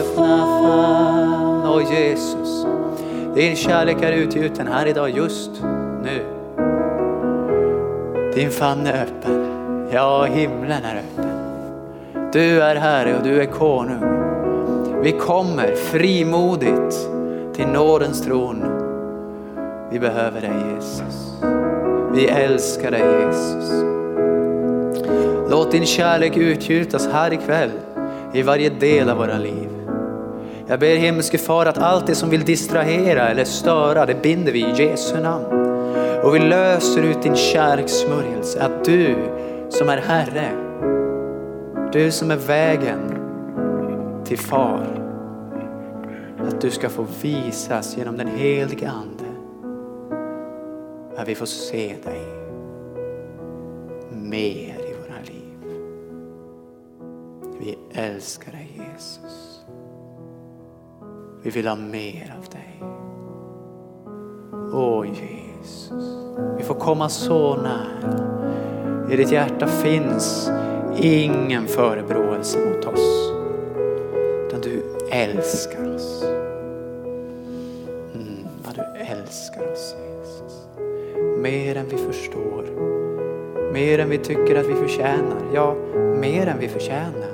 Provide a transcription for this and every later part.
öppna. Åh Jesus, din kärlek är utgjuten här idag just nu. Din famn är öppen. Ja, himlen är öppen. Du är Herre och du är konung. Vi kommer frimodigt till nådens tron. Vi behöver dig Jesus. Vi älskar dig Jesus. Låt din kärlek utgjutas här ikväll i varje del av våra liv. Jag ber himmelske far att allt det som vill distrahera eller störa, det binder vi i Jesu namn. Och vi löser ut din kärlekssmörjelse, att du som är Herre, du som är vägen till far, att du ska få visas genom den helige Ande. Att vi får se dig mer i våra liv. Vi älskar dig vi vill ha mer av dig. Åh Jesus, vi får komma så nära. I ditt hjärta finns ingen förebråelse mot oss. Utan du älskar oss. Mm, vad du älskar oss Jesus. Mer än vi förstår. Mer än vi tycker att vi förtjänar. Ja, mer än vi förtjänar.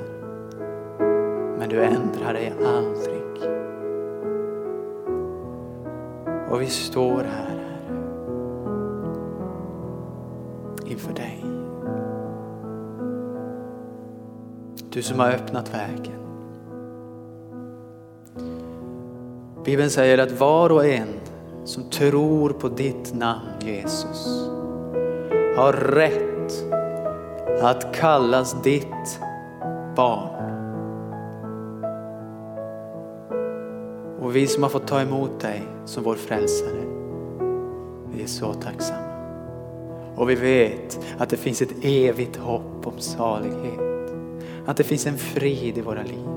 Men du ändrar dig aldrig. Och vi står här, Herre, inför dig. Du som har öppnat vägen. Bibeln säger att var och en som tror på ditt namn Jesus har rätt att kallas ditt barn. Och vi som har fått ta emot dig som vår frälsare, vi är så tacksamma. Och vi vet att det finns ett evigt hopp om salighet. Att det finns en frid i våra liv.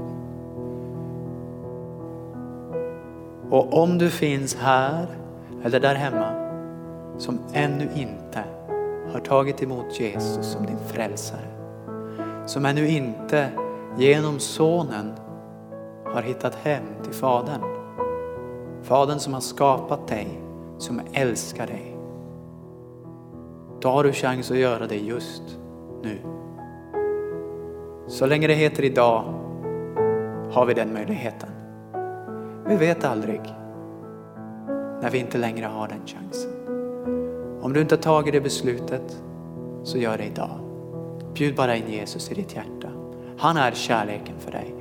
Och om du finns här eller där hemma som ännu inte har tagit emot Jesus som din frälsare. Som ännu inte genom sonen har hittat hem till Fadern. Fadern som har skapat dig, som älskar dig. Då har du chans att göra det just nu. Så länge det heter idag har vi den möjligheten. Vi vet aldrig när vi inte längre har den chansen. Om du inte har tagit det beslutet så gör det idag. Bjud bara in Jesus i ditt hjärta. Han är kärleken för dig.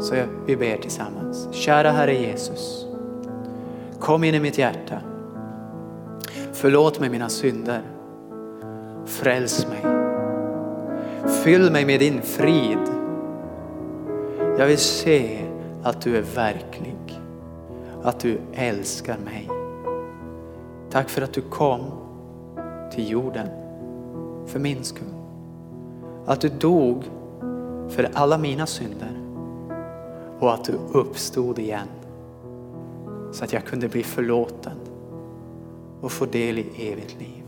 Så vi ber tillsammans. Kära Herre Jesus. Kom in i mitt hjärta. Förlåt mig mina synder. Fräls mig. Fyll mig med din frid. Jag vill se att du är verklig. Att du älskar mig. Tack för att du kom till jorden för min skull. Att du dog för alla mina synder och att du uppstod igen så att jag kunde bli förlåten och få del i evigt liv.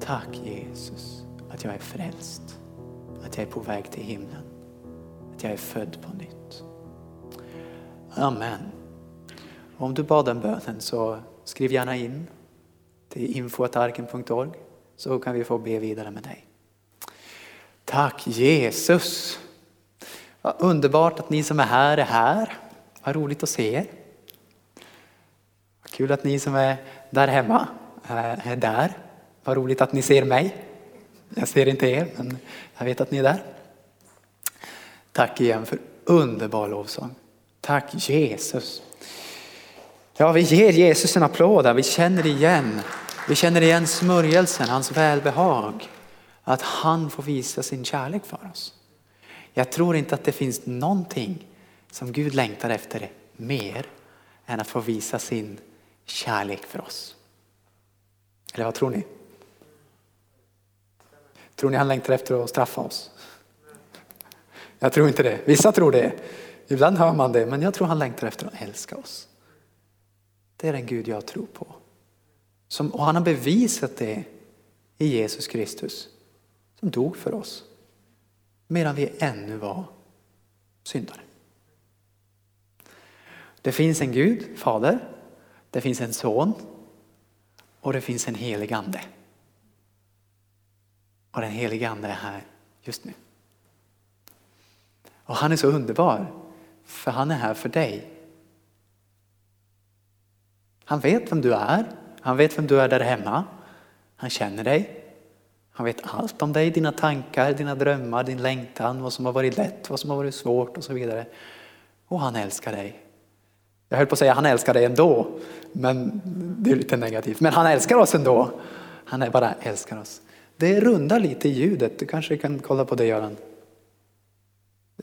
Tack Jesus att jag är frälst, att jag är på väg till himlen, att jag är född på nytt. Amen. Om du bad den bönen så skriv gärna in till infoatarken.org så kan vi få be vidare med dig. Tack Jesus. Vad underbart att ni som är här är här. Vad roligt att se er. Kul att ni som är där hemma eh, är där. Vad roligt att ni ser mig. Jag ser inte er, men jag vet att ni är där. Tack igen för underbar lovsång. Tack Jesus. Ja, vi ger Jesus en applåd Vi känner igen, vi känner igen smörjelsen, hans välbehag. Att han får visa sin kärlek för oss. Jag tror inte att det finns någonting som Gud längtar efter mer än att få visa sin kärlek för oss. Eller vad tror ni? Tror ni han längtar efter att straffa oss? Jag tror inte det. Vissa tror det. Ibland hör man det, men jag tror han längtar efter att älska oss. Det är den Gud jag tror på. Som, och han har bevisat det i Jesus Kristus som dog för oss medan vi ännu var syndare. Det finns en Gud, Fader, det finns en son och det finns en helig ande. Och den helige ande är här just nu. Och han är så underbar, för han är här för dig. Han vet vem du är, han vet vem du är där hemma, han känner dig. Han vet allt om dig, dina tankar, dina drömmar, din längtan, vad som har varit lätt, vad som har varit svårt och så vidare. Och han älskar dig. Jag höll på att säga han älskar dig ändå, men det är lite negativt. Men han älskar oss ändå. Han är bara älskar oss. Det rundar lite i ljudet, du kanske kan kolla på det Göran.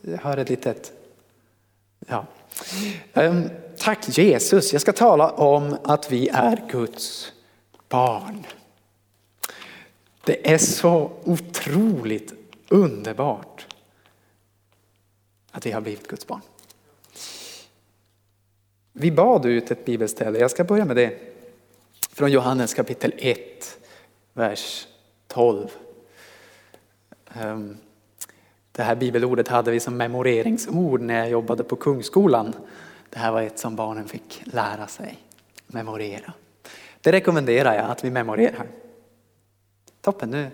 Jag hör ett litet... Ja. Um, tack Jesus, jag ska tala om att vi är Guds barn. Det är så otroligt underbart att vi har blivit Guds barn. Vi bad ut ett bibelställe, jag ska börja med det. Från Johannes kapitel 1, vers 12. Ehm, det här bibelordet hade vi som memoreringsord när jag jobbade på Kungsskolan. Det här var ett som barnen fick lära sig memorera. Det rekommenderar jag att vi memorerar. Toppen, nu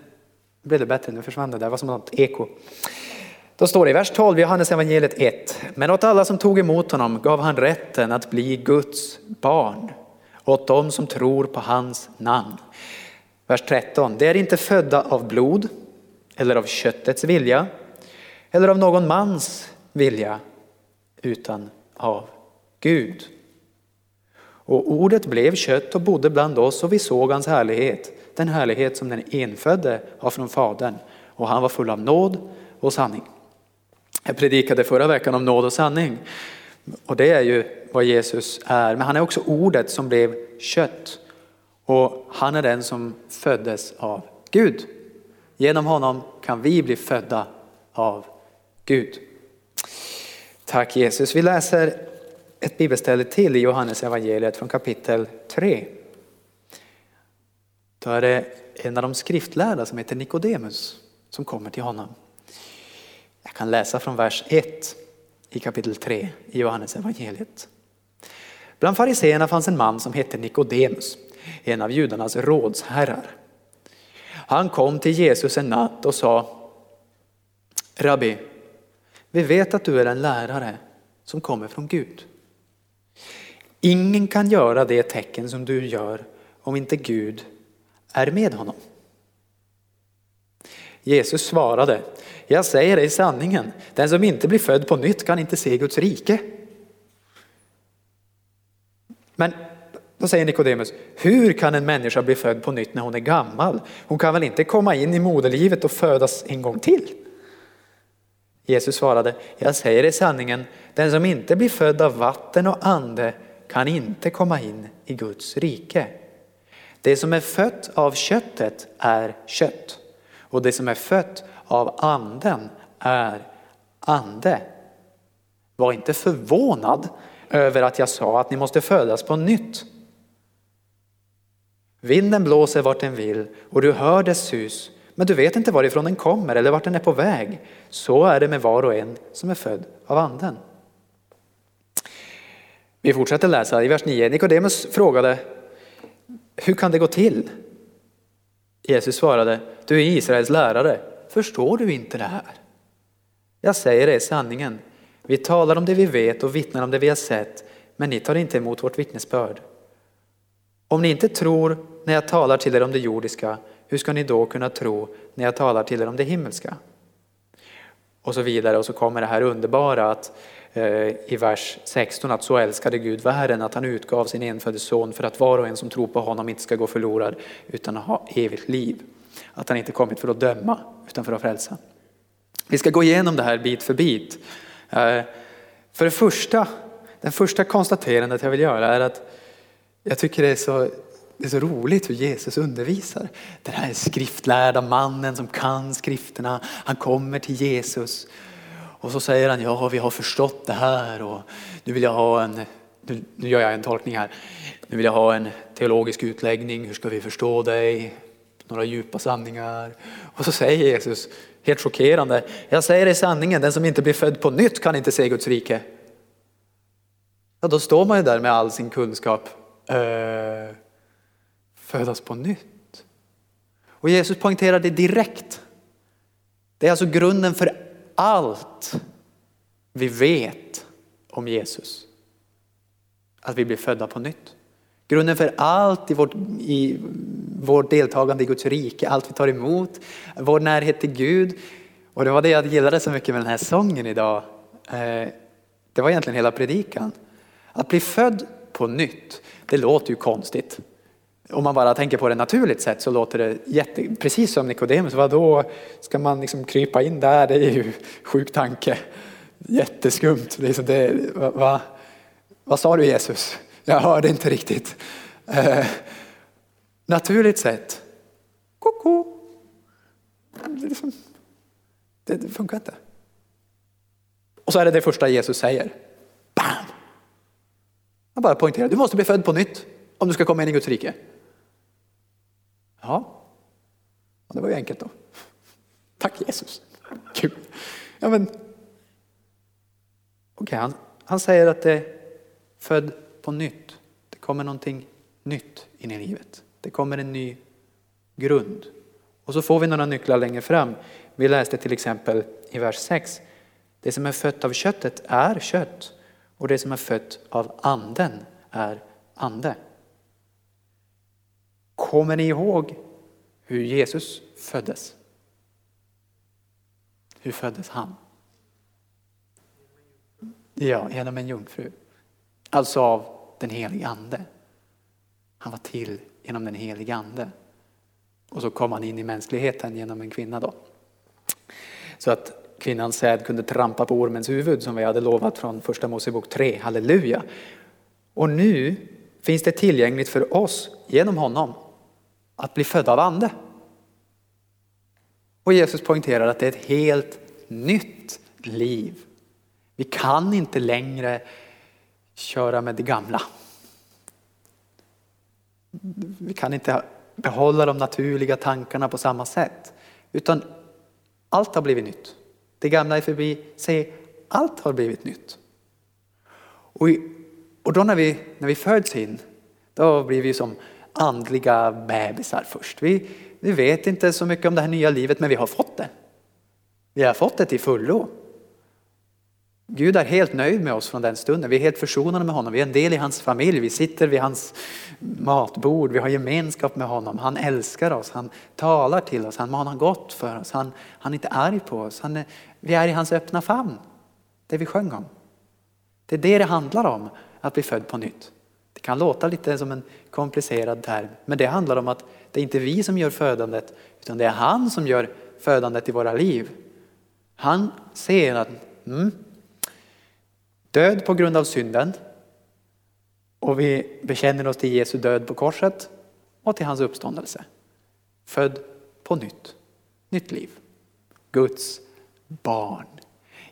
blev det bättre, nu försvann det där, det var som något eko. Då står det i vers 12, Johannes evangeliet 1. Men åt alla som tog emot honom gav han rätten att bli Guds barn, åt dem som tror på hans namn. Vers 13, det är inte födda av blod eller av köttets vilja eller av någon mans vilja utan av Gud. Och ordet blev kött och bodde bland oss och vi såg hans härlighet, den härlighet som den enfödde har från Fadern och han var full av nåd och sanning. Jag predikade förra veckan om nåd och sanning och det är ju vad Jesus är, men han är också ordet som blev kött och han är den som föddes av Gud. Genom honom kan vi bli födda av Gud. Tack Jesus. Vi läser ett bibelställe till i Johannes evangeliet från kapitel 3. Då är det en av de skriftlärda som heter Nikodemus som kommer till honom. Jag kan läsa från vers 1 i kapitel 3 i Johannes evangeliet. Bland fariseerna fanns en man som hette Nikodemus, en av judarnas rådsherrar. Han kom till Jesus en natt och sa Rabbi, vi vet att du är en lärare som kommer från Gud. Ingen kan göra det tecken som du gör om inte Gud är med honom. Jesus svarade, jag säger dig sanningen, den som inte blir född på nytt kan inte se Guds rike. Men då säger Nikodemus, hur kan en människa bli född på nytt när hon är gammal? Hon kan väl inte komma in i moderlivet och födas en gång till? Jesus svarade, jag säger dig sanningen, den som inte blir född av vatten och ande kan inte komma in i Guds rike. Det som är fött av köttet är kött och det som är fött av anden är ande. Var inte förvånad över att jag sa att ni måste födas på nytt. Vinden blåser vart den vill och du hör dess sus men du vet inte varifrån den kommer eller vart den är på väg. Så är det med var och en som är född av anden. Vi fortsätter läsa i vers 9. Nikodemus frågade, hur kan det gå till? Jesus svarade, du är Israels lärare, förstår du inte det här? Jag säger det sanningen, vi talar om det vi vet och vittnar om det vi har sett, men ni tar inte emot vårt vittnesbörd. Om ni inte tror när jag talar till er om det jordiska, hur ska ni då kunna tro när jag talar till er om det himmelska? Och så vidare, och så kommer det här underbara att Eh, i vers 16 att så älskade Gud världen att han utgav sin enfödde son för att var och en som tror på honom inte ska gå förlorad utan ha evigt liv. Att han inte kommit för att döma utan för att frälsa. Vi ska gå igenom det här bit för bit. Eh, för det första, den första konstaterandet jag vill göra är att jag tycker det är så det är så roligt hur Jesus undervisar. Den här skriftlärda mannen som kan skrifterna, han kommer till Jesus och så säger han, ja vi har förstått det här och nu vill jag ha en, nu, nu gör jag en tolkning här, nu vill jag ha en teologisk utläggning, hur ska vi förstå dig? Några djupa sanningar. Och så säger Jesus Helt chockerande. Jag säger dig sanningen, den som inte blir född på nytt kan inte se Guds rike. Ja, då står man ju där med all sin kunskap. Eh, födas på nytt. Och Jesus poängterar det direkt. Det är alltså grunden för allt vi vet om Jesus. Att vi blir födda på nytt. Grunden för allt i vårt, i vårt deltagande i Guds rike, allt vi tar emot, vår närhet till Gud. Och det var det jag gillade så mycket med den här sången idag. Eh, det var egentligen hela predikan. Att bli född på nytt, det låter ju konstigt. Om man bara tänker på det naturligt sätt så låter det jätte, precis som Nikodemus, då ska man liksom krypa in där? Det är ju sjuk tanke. Jätteskumt. Liksom det, va, va, vad sa du Jesus? Jag hörde inte riktigt. Eh, naturligt sett, koko. Det, liksom, det, det funkar inte. Och så är det det första Jesus säger. Bam! Han bara poängterar, du måste bli född på nytt om du ska komma in i Guds rike. Ja, det var ju enkelt då. Tack Jesus. Kul. Ja, men, okay, han, han säger att det är född på nytt. Det kommer någonting nytt in i livet. Det kommer en ny grund. Och så får vi några nycklar längre fram. Vi läste till exempel i vers 6. Det som är fött av köttet är kött och det som är fött av anden är ande. Kommer ni ihåg hur Jesus föddes? Hur föddes han? Ja, genom en jungfru. Alltså av den helige ande. Han var till genom den helige ande. Och så kom han in i mänskligheten genom en kvinna då. Så att kvinnans säd kunde trampa på ormens huvud som vi hade lovat från första Mosebok 3. Halleluja! Och nu finns det tillgängligt för oss genom honom att bli född av ande. Och Jesus poängterar att det är ett helt nytt liv. Vi kan inte längre köra med det gamla. Vi kan inte behålla de naturliga tankarna på samma sätt. Utan allt har blivit nytt. Det gamla är förbi, se allt har blivit nytt. Och, och då när vi, när vi föds in, då blir vi som andliga bebisar först. Vi, vi vet inte så mycket om det här nya livet men vi har fått det. Vi har fått det till fullo. Gud är helt nöjd med oss från den stunden. Vi är helt försonade med honom. Vi är en del i hans familj. Vi sitter vid hans matbord. Vi har gemenskap med honom. Han älskar oss. Han talar till oss. Han manar gott för oss. Han, han är inte arg på oss. Han är, vi är i hans öppna famn. Det vi sjöng om. Det är det det handlar om, att bli född på nytt. Det kan låta lite som en komplicerad term, men det handlar om att det är inte vi som gör födandet, utan det är han som gör födandet i våra liv. Han ser att mm, död på grund av synden och vi bekänner oss till Jesu död på korset och till hans uppståndelse. Född på nytt, nytt liv. Guds barn.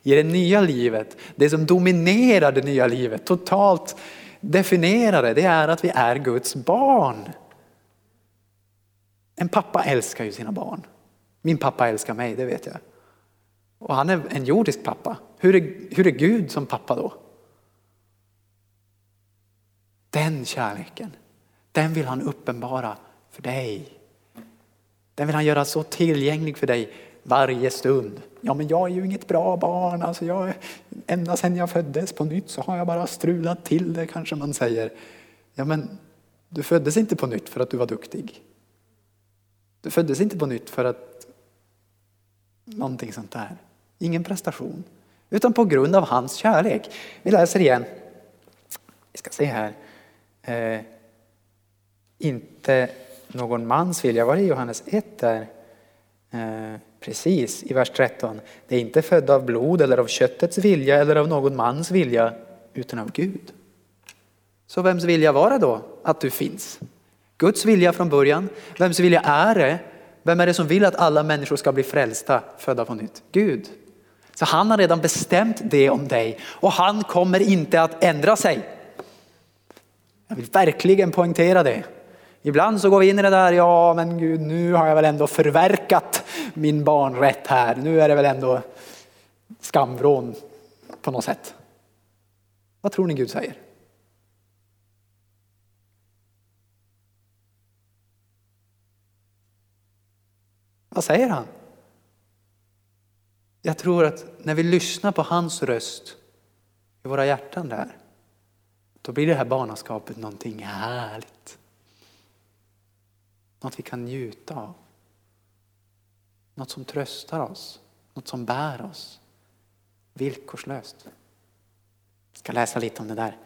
I det nya livet, det som dominerar det nya livet, totalt definiera det, det är att vi är Guds barn. En pappa älskar ju sina barn. Min pappa älskar mig, det vet jag. Och han är en jordisk pappa. Hur är, hur är Gud som pappa då? Den kärleken, den vill han uppenbara för dig. Den vill han göra så tillgänglig för dig varje stund. Ja, men jag är ju inget bra barn. Alltså jag, ända sedan jag föddes på nytt så har jag bara strulat till det kanske man säger. Ja, men du föddes inte på nytt för att du var duktig. Du föddes inte på nytt för att någonting sånt där. Ingen prestation. Utan på grund av hans kärlek. Vi läser igen. Vi ska se här. Eh, inte någon mans vilja. Var det Johannes 1 där? Eh, precis, i vers 13. Det är inte född av blod eller av köttets vilja eller av någon mans vilja utan av Gud. Så vems vilja var det då att du finns? Guds vilja från början. Vems vilja är det? Vem är det som vill att alla människor ska bli frälsta, födda på nytt? Gud. Så han har redan bestämt det om dig och han kommer inte att ändra sig. Jag vill verkligen poängtera det. Ibland så går vi in i det där, ja men Gud nu har jag väl ändå förverkat min barnrätt här. Nu är det väl ändå skamvrån på något sätt. Vad tror ni Gud säger? Vad säger han? Jag tror att när vi lyssnar på hans röst i våra hjärtan där, då blir det här barnaskapet någonting härligt. Något vi kan njuta av. Något som tröstar oss, något som bär oss villkorslöst. Jag ska läsa lite om det där.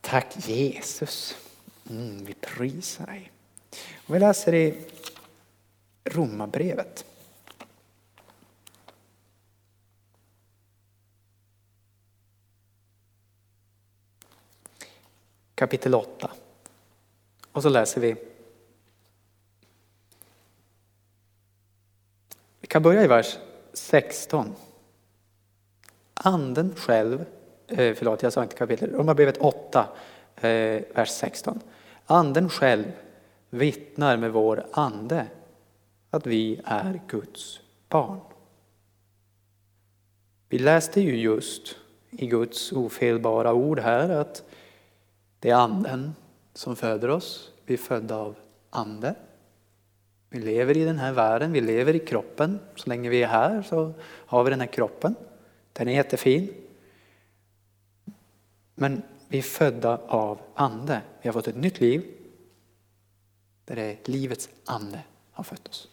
Tack Jesus. Mm, vi prisar dig. Och vi läser i Romarbrevet. Kapitel 8. Och så läser vi. Vi kan börja i vers 16. Anden själv, eh, förlåt jag sa inte kapitel, Romarbrevet 8, eh, vers 16. Anden själv vittnar med vår ande att vi är Guds barn. Vi läste ju just i Guds ofelbara ord här att det är anden som föder oss. Vi är födda av ande. Vi lever i den här världen, vi lever i kroppen. Så länge vi är här så har vi den här kroppen. Den är jättefin. Men vi är födda av ande. Vi har fått ett nytt liv. Där det är livets ande har fött oss.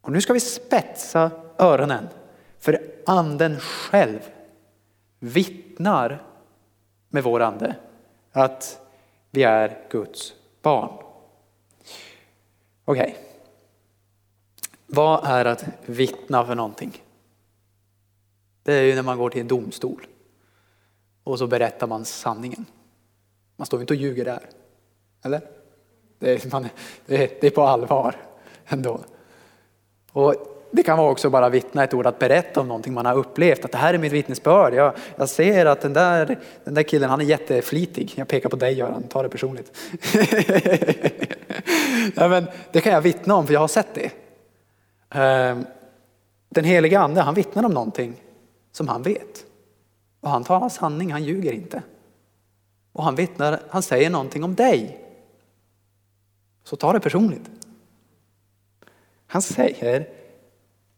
Och nu ska vi spetsa öronen. För anden själv vittnar med vår ande att vi är Guds barn. Okej. Okay. Vad är att vittna för någonting? Det är ju när man går till en domstol och så berättar man sanningen. Man står inte och ljuger där. Eller? Det är, man, det är, det är på allvar ändå. Och det kan vara också bara vittna ett ord, att berätta om någonting man har upplevt. Att det här är mitt vittnesbörd. Jag, jag ser att den där, den där killen, han är jätteflitig. Jag pekar på dig Göran, ta det personligt. Nej, men det kan jag vittna om för jag har sett det. Ehm, den heliga ande, han vittnar om någonting som han vet. Och han talar sanning, han ljuger inte. Och han vittnar, han säger någonting om dig. Så ta det personligt. Han säger,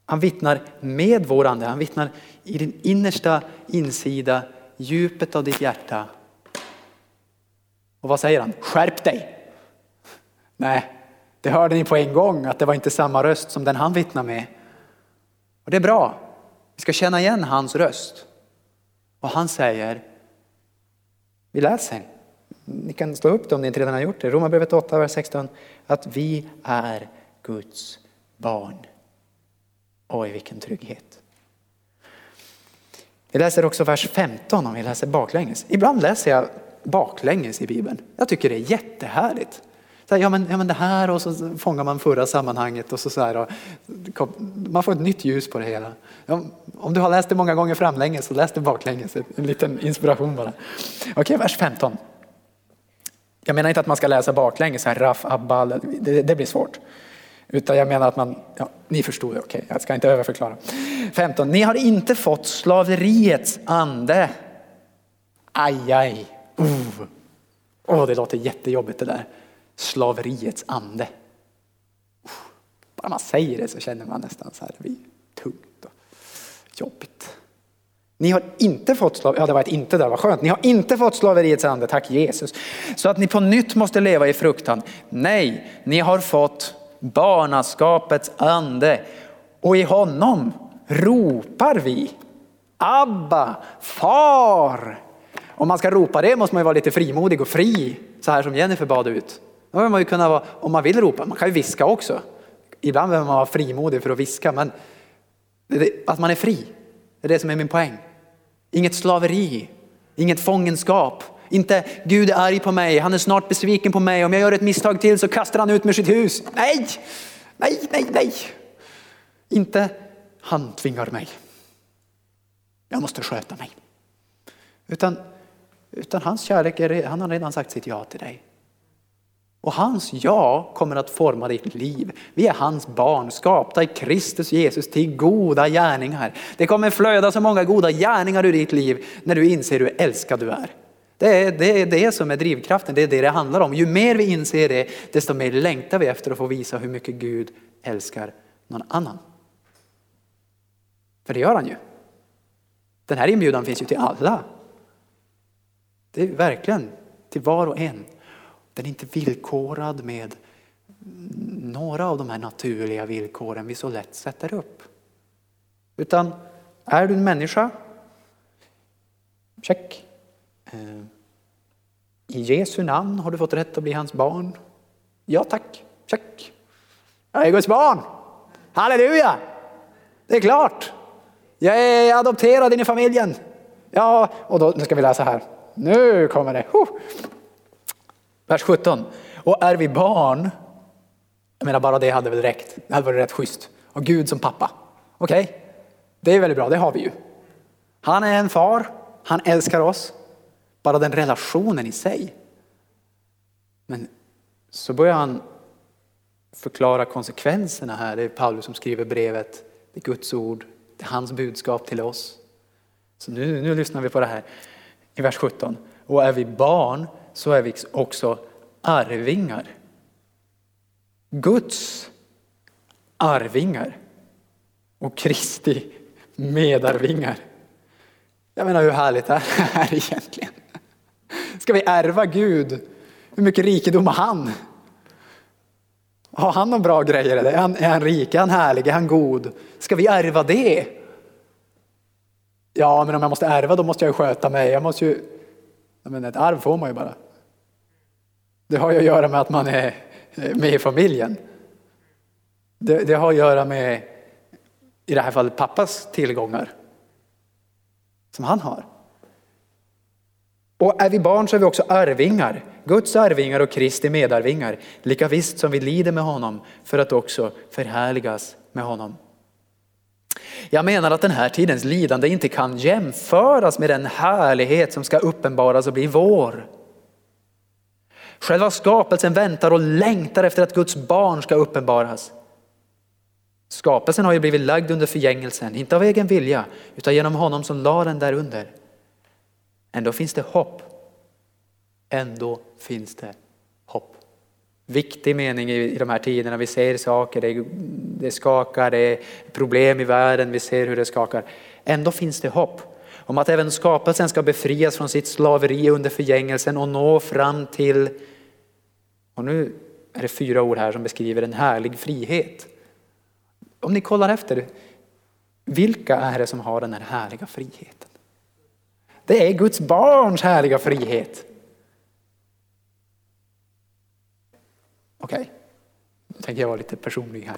han vittnar med vår ande, han vittnar i din innersta insida, djupet av ditt hjärta. Och vad säger han? Skärp dig! Nej, det hörde ni på en gång att det var inte samma röst som den han vittnar med. Och det är bra. Vi ska känna igen hans röst. Och han säger, vi läser, ni kan slå upp det om ni inte redan har gjort det, Romarbrevet 8, vers 16, att vi är Guds barn. Oj, vilken trygghet. Vi läser också vers 15 om vi läser baklänges. Ibland läser jag baklänges i Bibeln. Jag tycker det är jättehärligt. Så här, ja, men, ja men det här och så fångar man förra sammanhanget och så, så här, och, man får ett nytt ljus på det hela. Om du har läst det många gånger framlänges så läs det baklänges. En liten inspiration bara. Okej, vers 15. Jag menar inte att man ska läsa baklänges, här, abbal, det, det blir svårt. Utan jag menar att man, ja, ni förstod det, okej, okay, jag ska inte överförklara. 15. Ni har inte fått slaveriets ande. Aj, aj. oh. Oh, det låter jättejobbigt det där. Slaveriets ande. Bara man säger det så känner man nästan så här, det blir tungt och jobbigt. Ni har inte fått slav, ja det var ett inte där, vad skönt. Ni har inte fått slaveriets ande, tack Jesus. Så att ni på nytt måste leva i fruktan. Nej, ni har fått barnaskapets ande och i honom ropar vi Abba, far. Om man ska ropa det måste man ju vara lite frimodig och fri, så här som Jennifer bad ut. Då behöver man ju kunna vara, om man vill ropa, man kan ju viska också. Ibland behöver man vara frimodig för att viska, men att man är fri, det är det som är min poäng. Inget slaveri, inget fångenskap, inte Gud är arg på mig, han är snart besviken på mig, om jag gör ett misstag till så kastar han ut med sitt hus. Nej, nej, nej, nej. Inte han tvingar mig. Jag måste sköta mig. Utan, utan hans kärlek, är, han har redan sagt sitt ja till dig. Och hans ja kommer att forma ditt liv. Vi är hans barn, skapta i Kristus Jesus till goda gärningar. Det kommer flöda så många goda gärningar ur ditt liv när du inser hur älskad du är. Det är, det är det som är drivkraften, det är det det handlar om. Ju mer vi inser det, desto mer längtar vi efter att få visa hur mycket Gud älskar någon annan. För det gör han ju. Den här inbjudan finns ju till alla. Det är verkligen till var och en. Den är inte villkorad med några av de här naturliga villkoren vi så lätt sätter upp. Utan är du en människa? Check. Eh, I Jesu namn har du fått rätt att bli hans barn. Ja tack, check. Jag är Guds barn. Halleluja! Det är klart. Jag är adopterad in i familjen. Ja, och då nu ska vi läsa här. Nu kommer det. Vers 17. Och är vi barn, jag menar bara det hade väl räckt. Det hade varit rätt schysst. Och Gud som pappa. Okej, okay. det är väldigt bra, det har vi ju. Han är en far, han älskar oss. Bara den relationen i sig. Men så börjar han förklara konsekvenserna här. Det är Paulus som skriver brevet. Det är Guds ord, det är hans budskap till oss. Så nu, nu lyssnar vi på det här i vers 17. Och är vi barn så är vi också arvingar. Guds arvingar och Kristi medarvingar. Jag menar hur härligt är det här egentligen? Ska vi ärva Gud? Hur mycket rikedom har han? Har han några bra grejer? Är han, är han rik? Är han härlig? Är han god? Ska vi ärva det? Ja, men om jag måste ärva då måste jag ju sköta mig. Jag måste ju... Men ett arv får man ju bara. Det har ju att göra med att man är med i familjen. Det, det har att göra med, i det här fallet, pappas tillgångar. Som han har. Och är vi barn så är vi också arvingar. Guds arvingar och Kristi medarvingar. Lika visst som vi lider med honom för att också förhärligas med honom. Jag menar att den här tidens lidande inte kan jämföras med den härlighet som ska uppenbaras och bli vår. Själva skapelsen väntar och längtar efter att Guds barn ska uppenbaras. Skapelsen har ju blivit lagd under förgängelsen, inte av egen vilja, utan genom honom som la den där under. Ändå finns det hopp. Ändå finns det. Viktig mening i de här tiderna. Vi ser saker, det, det skakar, det är problem i världen, vi ser hur det skakar. Ändå finns det hopp om att även skapelsen ska befrias från sitt slaveri under förgängelsen och nå fram till, och nu är det fyra ord här som beskriver en härlig frihet. Om ni kollar efter, vilka är det som har den här härliga friheten? Det är Guds barns härliga frihet. Okej, okay. nu tänker jag vara lite personlig här.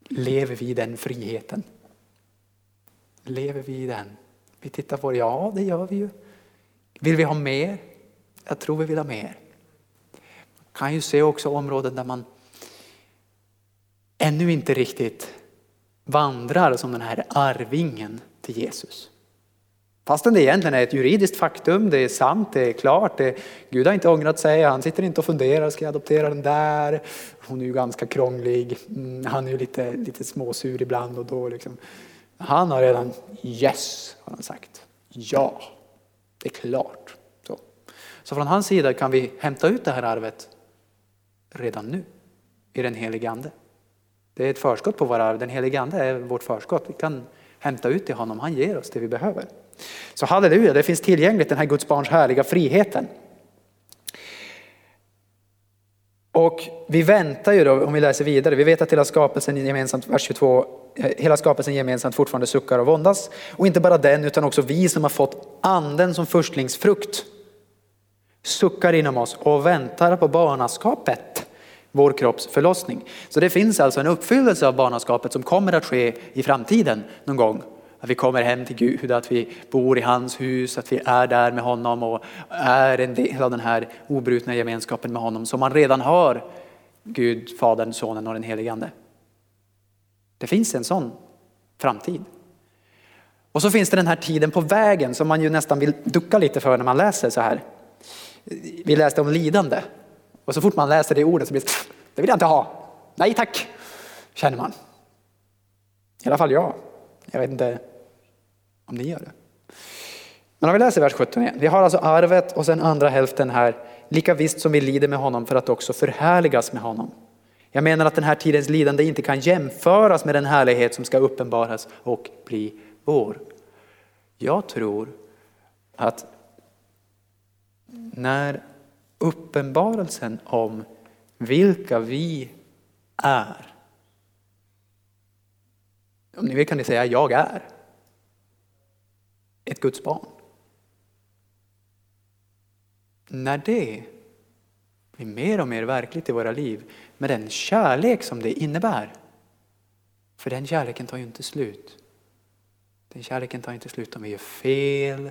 Lever vi i den friheten? Lever vi i den? Vi tittar på det, ja det gör vi ju. Vill vi ha mer? Jag tror vi vill ha mer. Man kan ju se också områden där man ännu inte riktigt vandrar som den här arvingen till Jesus. Fastän det egentligen är ett juridiskt faktum, det är sant, det är klart, det, Gud har inte ångrat sig, han sitter inte och funderar, ska jag adoptera den där? Hon är ju ganska krånglig, mm, han är ju lite, lite småsur ibland och då liksom. Han har redan yes, har han sagt. Ja, det är klart. Så. Så från hans sida kan vi hämta ut det här arvet redan nu i den helige Ande. Det är ett förskott på våra arv, den helige Ande är vårt förskott. Vi kan hämta ut till honom, han ger oss det vi behöver. Så halleluja, det finns tillgängligt den här Guds barns härliga friheten. Och vi väntar ju då, om vi läser vidare, vi vet att hela skapelsen gemensamt, vers 22, eh, hela skapelsen gemensamt fortfarande suckar och våndas. Och inte bara den, utan också vi som har fått anden som förstlingsfrukt suckar inom oss och väntar på barnaskapet, vår kropps förlossning. Så det finns alltså en uppfyllelse av barnaskapet som kommer att ske i framtiden någon gång. Att vi kommer hem till Gud, att vi bor i hans hus, att vi är där med honom och är en del av den här obrutna gemenskapen med honom som man redan har Gud, Fadern, Sonen och den helige Ande. Det finns en sån framtid. Och så finns det den här tiden på vägen som man ju nästan vill ducka lite för när man läser så här. Vi läste om lidande Och så fort man läser det ordet så blir det, det vill jag inte ha. Nej tack, känner man. I alla fall jag. Jag vet inte om ni gör det. Men om vi läser vers 17 igen. Vi har alltså arvet och sen andra hälften här. Lika visst som vi lider med honom för att också förhärligas med honom. Jag menar att den här tidens lidande inte kan jämföras med den härlighet som ska uppenbaras och bli vår. Jag tror att när uppenbarelsen om vilka vi är. Om ni vill kan ni säga jag är ett Guds barn. När det blir mer och mer verkligt i våra liv med den kärlek som det innebär. För den kärleken tar ju inte slut. Den kärleken tar inte slut om vi gör fel.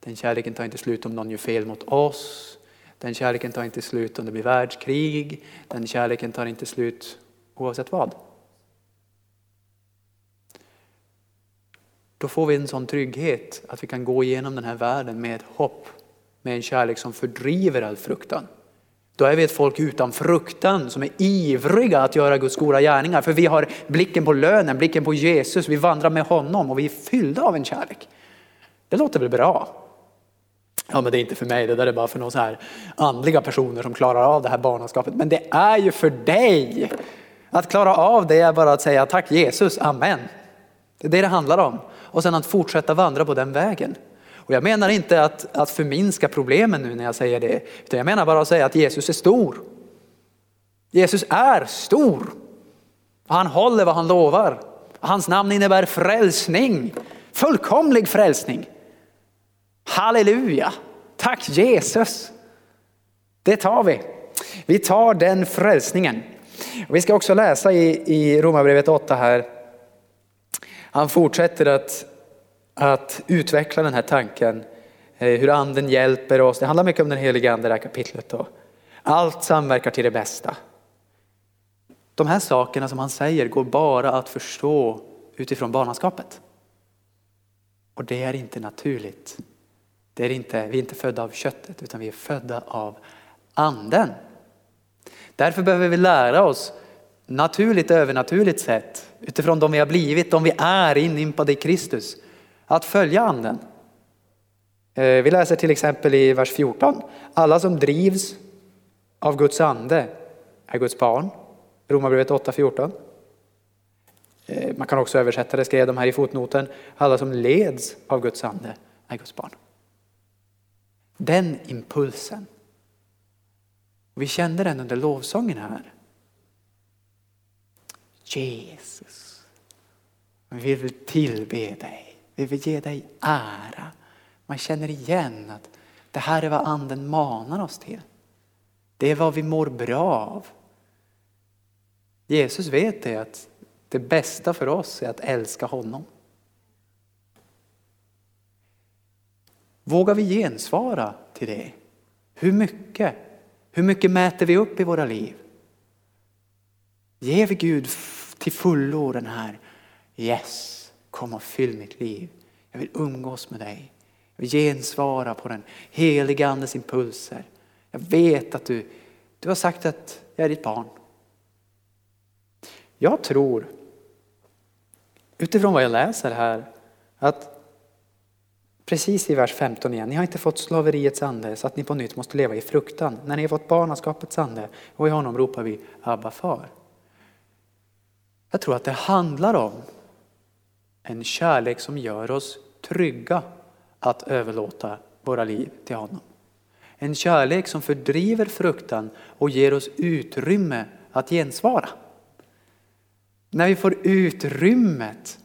Den kärleken tar inte slut om någon gör fel mot oss. Den kärleken tar inte slut om det blir världskrig. Den kärleken tar inte slut oavsett vad. Då får vi en sån trygghet att vi kan gå igenom den här världen med ett hopp, med en kärlek som fördriver all fruktan. Då är vi ett folk utan fruktan som är ivriga att göra Guds goda gärningar. För vi har blicken på lönen, blicken på Jesus, vi vandrar med honom och vi är fyllda av en kärlek. Det låter väl bra? Ja men det är inte för mig, det där är bara för några så här andliga personer som klarar av det här barnaskapet. Men det är ju för dig! Att klara av det är bara att säga tack Jesus, amen. Det är det det handlar om. Och sen att fortsätta vandra på den vägen. Och jag menar inte att, att förminska problemen nu när jag säger det, utan jag menar bara att säga att Jesus är stor. Jesus är stor. Han håller vad han lovar. Hans namn innebär frälsning, fullkomlig frälsning. Halleluja! Tack Jesus! Det tar vi. Vi tar den frälsningen. Vi ska också läsa i, i Romarbrevet 8 här. Han fortsätter att att utveckla den här tanken, eh, hur anden hjälper oss. Det handlar mycket om den heliga ande i det här kapitlet. Då. Allt samverkar till det bästa. De här sakerna som han säger går bara att förstå utifrån barnaskapet. Och det är inte naturligt. Det är inte, vi är inte födda av köttet utan vi är födda av anden. Därför behöver vi lära oss naturligt övernaturligt sätt utifrån de vi har blivit, de vi är inympade i Kristus att följa anden. Eh, vi läser till exempel i vers 14. Alla som drivs av Guds ande är Guds barn. Romarbrevet 8.14. Eh, man kan också översätta det, skrev de här i fotnoten. Alla som leds av Guds ande är Guds barn. Den impulsen. Vi kände den under lovsången här. Jesus, vi vill tillbe dig. Vi vill ge dig ära. Man känner igen att det här är vad anden manar oss till. Det är vad vi mår bra av. Jesus vet det att det bästa för oss är att älska honom. Vågar vi gensvara till det? Hur mycket? Hur mycket mäter vi upp i våra liv? Ger vi Gud till fullo den här yes, Kom och fyll mitt liv. Jag vill umgås med dig. Jag vill gensvara på den heliga Andes impulser. Jag vet att du, du har sagt att jag är ditt barn. Jag tror, utifrån vad jag läser här, att precis i vers 15 igen, ni har inte fått slaveriets ande så att ni på nytt måste leva i fruktan. När ni har fått barnaskapets ande och i honom ropar vi Abba far. Jag tror att det handlar om en kärlek som gör oss trygga att överlåta våra liv till honom. En kärlek som fördriver fruktan och ger oss utrymme att gensvara. När vi får utrymmet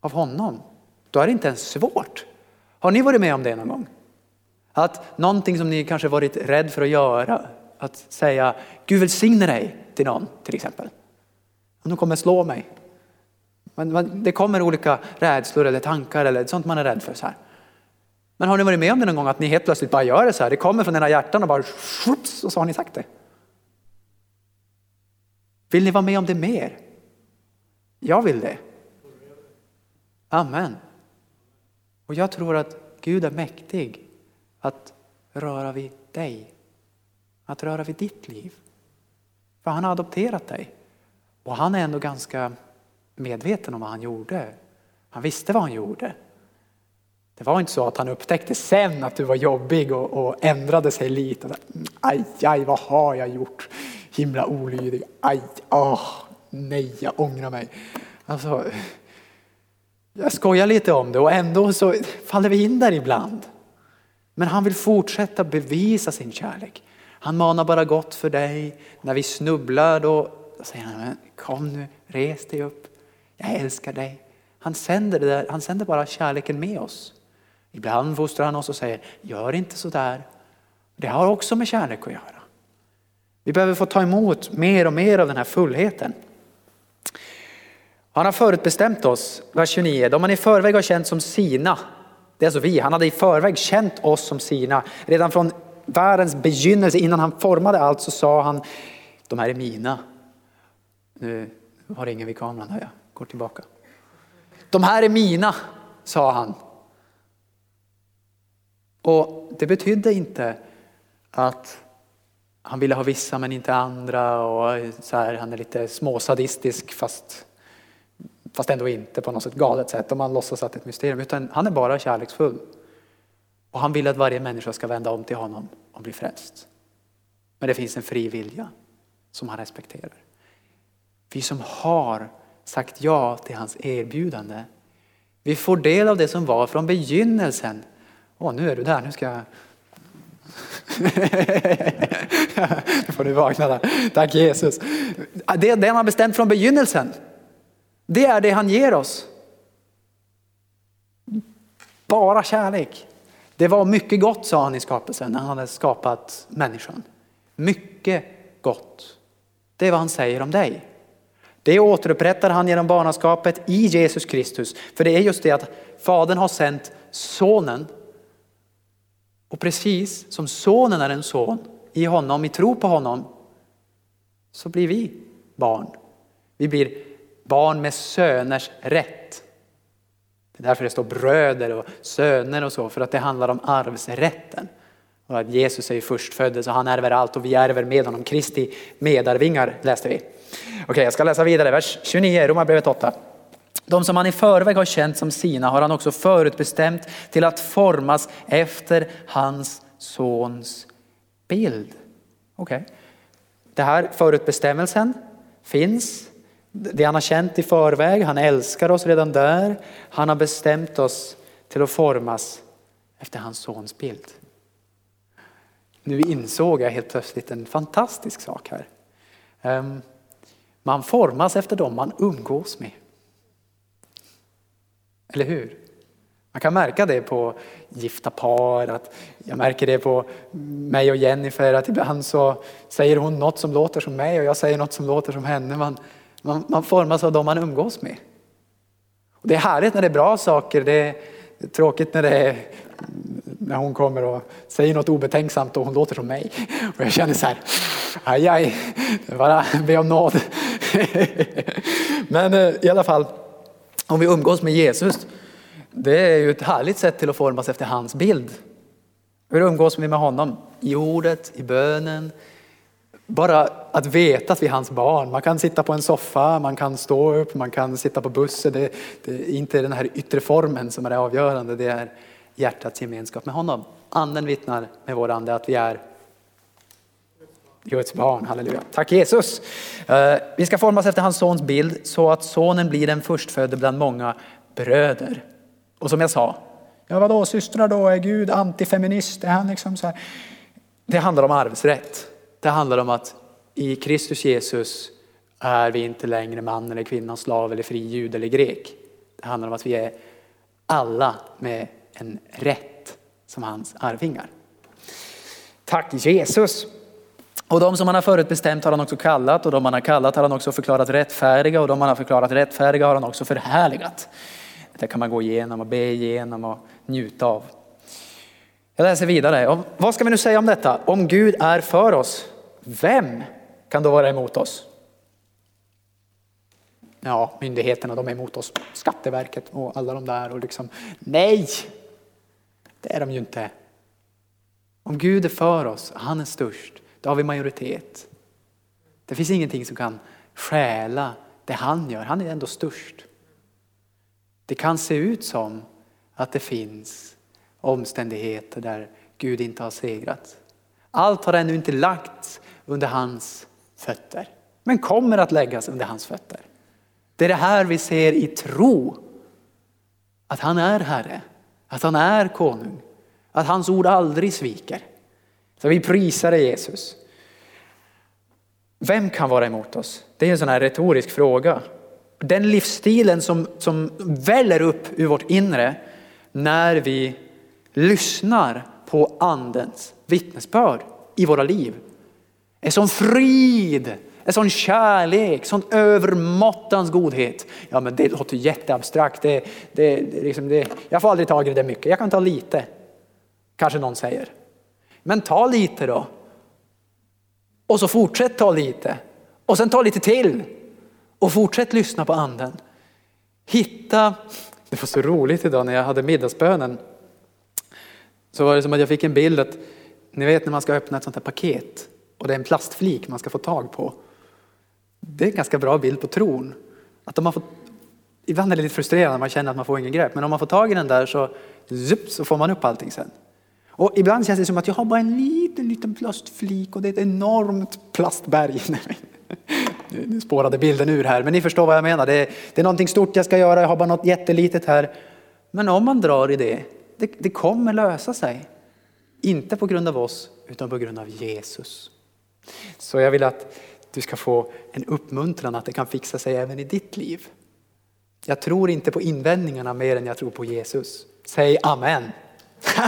av honom, då är det inte ens svårt. Har ni varit med om det någon gång? Att någonting som ni kanske varit rädd för att göra, att säga Gud välsigne dig till någon till exempel. Om de kommer slå mig, man, man, det kommer olika rädslor eller tankar eller sånt man är rädd för. Så här. Men har ni varit med om det någon gång att ni helt plötsligt bara gör det så här? Det kommer från era hjärtan och bara shups, och så har ni sagt det. Vill ni vara med om det mer? Jag vill det. Amen. Och jag tror att Gud är mäktig att röra vid dig. att röra vid ditt liv. För han har adopterat dig. Och han är ändå ganska medveten om vad han gjorde. Han visste vad han gjorde. Det var inte så att han upptäckte sen att du var jobbig och, och ändrade sig lite. Aj, aj, vad har jag gjort? Himla olydig. Aj, åh, nej, jag ångrar mig. Alltså, jag skojar lite om det och ändå så faller vi in där ibland. Men han vill fortsätta bevisa sin kärlek. Han manar bara gott för dig. När vi snubblar då säger han, kom nu, res dig upp. Jag älskar dig. Han sänder, det där, han sänder bara kärleken med oss. Ibland fostrar han oss och säger, gör inte så där. Det har också med kärlek att göra. Vi behöver få ta emot mer och mer av den här fullheten. Han har förutbestämt oss, vers 29, de man i förväg har känt som sina. Det är alltså vi, han hade i förväg känt oss som sina. Redan från världens begynnelse, innan han formade allt så sa han, de här är mina. Nu har ingen vid kameran, jag går tillbaka. De här är mina, sa han. Och det betydde inte att han ville ha vissa men inte andra och så här, han är lite småsadistisk fast, fast ändå inte på något sätt galet sätt om man låtsas att det är ett mysterium utan han är bara kärleksfull. Och han vill att varje människa ska vända om till honom och bli frälst. Men det finns en fri vilja som han respekterar. Vi som har sagt ja till hans erbjudande, vi får del av det som var från begynnelsen. Åh, nu är du där, nu ska jag... nu får du vakna där. Tack Jesus. Det är det han har bestämt från begynnelsen. Det är det han ger oss. Bara kärlek. Det var mycket gott sa han i skapelsen när han hade skapat människan. Mycket gott. Det är vad han säger om dig. Det återupprättar han genom barnaskapet i Jesus Kristus. För det är just det att Fadern har sänt sonen. Och precis som sonen är en son i honom, i tro på honom, så blir vi barn. Vi blir barn med söners rätt. Det är därför det står bröder och söner och så, för att det handlar om arvsrätten. Och att Jesus är förstfödde så han ärver allt och vi ärver med honom. Kristi medarvingar läste vi. Okej, jag ska läsa vidare, vers 29, Romarbrevet 8. De som han i förväg har känt som sina har han också förutbestämt till att formas efter hans sons bild. Okej. Okay. Det här förutbestämmelsen finns. Det han har känt i förväg, han älskar oss redan där. Han har bestämt oss till att formas efter hans sons bild. Nu insåg jag helt plötsligt en fantastisk sak här. Ehm, man formas efter dem man umgås med. Eller hur? Man kan märka det på gifta par, att jag märker det på mig och Jennifer att ibland så säger hon något som låter som mig och jag säger något som låter som henne. Man, man, man formas av dem man umgås med. Och det är härligt när det är bra saker, det är tråkigt när det är när hon kommer och säger något obetänksamt och hon låter som mig. Och jag känner så här, aj aj, bara be om nåd. Men eh, i alla fall, om vi umgås med Jesus, det är ju ett härligt sätt till att formas efter hans bild. Hur umgås vi med honom? I ordet, i bönen. Bara att veta att vi är hans barn. Man kan sitta på en soffa, man kan stå upp, man kan sitta på bussen. Det, det är inte den här yttre formen som är det avgörande. Det är hjärtats gemenskap med honom. Anden vittnar med vår ande att vi är Guds barn, halleluja. Tack Jesus. Eh, vi ska formas efter hans sons bild så att sonen blir den förstfödde bland många bröder. Och som jag sa, ja vadå systrar då, är Gud antifeminist? Är han liksom så här? Det handlar om arvsrätt. Det handlar om att i Kristus Jesus är vi inte längre man eller kvinna, slav eller fri jud eller grek. Det handlar om att vi är alla med en rätt som hans arvingar. Tack Jesus. Och de som han har förutbestämt har han också kallat och de han har kallat har han också förklarat rättfärdiga och de han har förklarat rättfärdiga har han också förhärligat. Det kan man gå igenom och be igenom och njuta av. Jag läser vidare. Och vad ska vi nu säga om detta? Om Gud är för oss, vem kan då vara emot oss? Ja, myndigheterna de är emot oss, Skatteverket och alla de där och liksom nej, det är de ju inte. Om Gud är för oss, han är störst, då har vi majoritet. Det finns ingenting som kan stjäla det han gör, han är ändå störst. Det kan se ut som att det finns omständigheter där Gud inte har segrat. Allt har ännu inte lagts under hans fötter, men kommer att läggas under hans fötter. Det är det här vi ser i tro. Att han är Herre, att han är konung, att hans ord aldrig sviker. Så vi prisar dig Jesus. Vem kan vara emot oss? Det är en sån här retorisk fråga. Den livsstilen som, som väller upp ur vårt inre när vi lyssnar på andens vittnesbörd i våra liv. är som frid, en sån kärlek, sån övermåttans godhet. Ja men det låter jätteabstrakt. Det, det, det, liksom det, jag får aldrig tag i det mycket, jag kan ta lite. Kanske någon säger. Men ta lite då. Och så fortsätt ta lite. Och sen ta lite till. Och fortsätt lyssna på anden. Hitta, det var så roligt idag när jag hade middagsbönen. Så var det som att jag fick en bild att, ni vet när man ska öppna ett sånt här paket och det är en plastflik man ska få tag på. Det är en ganska bra bild på tron. Att om man får, ibland är det lite frustrerande, man känner att man får ingen grepp, men om man får tag i den där så, zup, så får man upp allting sen. Och ibland känns det som att jag har bara en liten, liten plastflik och det är ett enormt plastberg. Nu spårade bilden ur här, men ni förstår vad jag menar. Det är, det är någonting stort jag ska göra, jag har bara något jättelitet här. Men om man drar i det, det, det kommer lösa sig. Inte på grund av oss, utan på grund av Jesus. Så jag vill att du ska få en uppmuntran att det kan fixa sig även i ditt liv. Jag tror inte på invändningarna mer än jag tror på Jesus. Säg amen.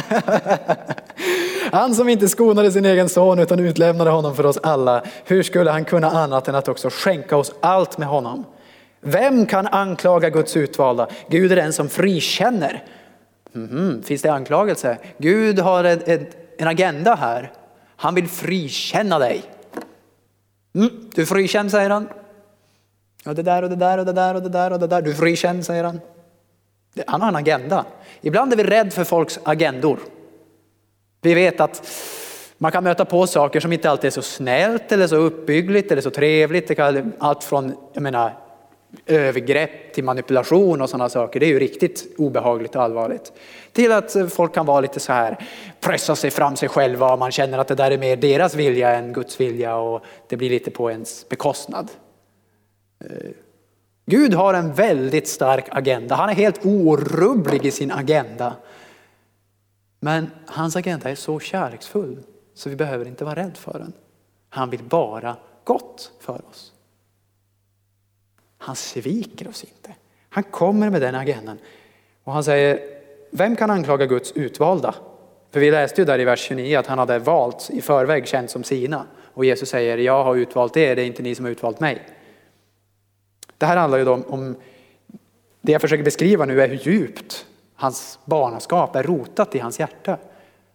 Han som inte skonade sin egen son utan utlämnade honom för oss alla. Hur skulle han kunna annat än att också skänka oss allt med honom? Vem kan anklaga Guds utvalda? Gud är den som frikänner. Mm, finns det anklagelse? Gud har en, en, en agenda här. Han vill frikänna dig. Mm, du är frikänd säger han. Och det där och det där och det där och det där och det där. Du är frikänd säger han. Han har en agenda. Ibland är vi rädda för folks agendor. Vi vet att man kan möta på saker som inte alltid är så snällt eller så uppbyggligt eller så trevligt. Det kan, allt från jag menar, övergrepp till manipulation och sådana saker. Det är ju riktigt obehagligt och allvarligt. Till att eh, folk kan vara lite så här, pressa sig fram sig själva och man känner att det där är mer deras vilja än Guds vilja och det blir lite på ens bekostnad. Eh, Gud har en väldigt stark agenda. Han är helt orubblig i sin agenda. Men hans agenda är så kärleksfull så vi behöver inte vara rädda för den. Han vill bara gott för oss. Han sviker oss inte. Han kommer med den agendan. Och han säger, vem kan anklaga Guds utvalda? För vi läste ju där i vers 29 att han hade valt i förväg känt som sina. Och Jesus säger, jag har utvalt er, det är inte ni som har utvalt mig. Det här handlar ju om, om det jag försöker beskriva nu är hur djupt hans barnaskap är rotat i hans hjärta.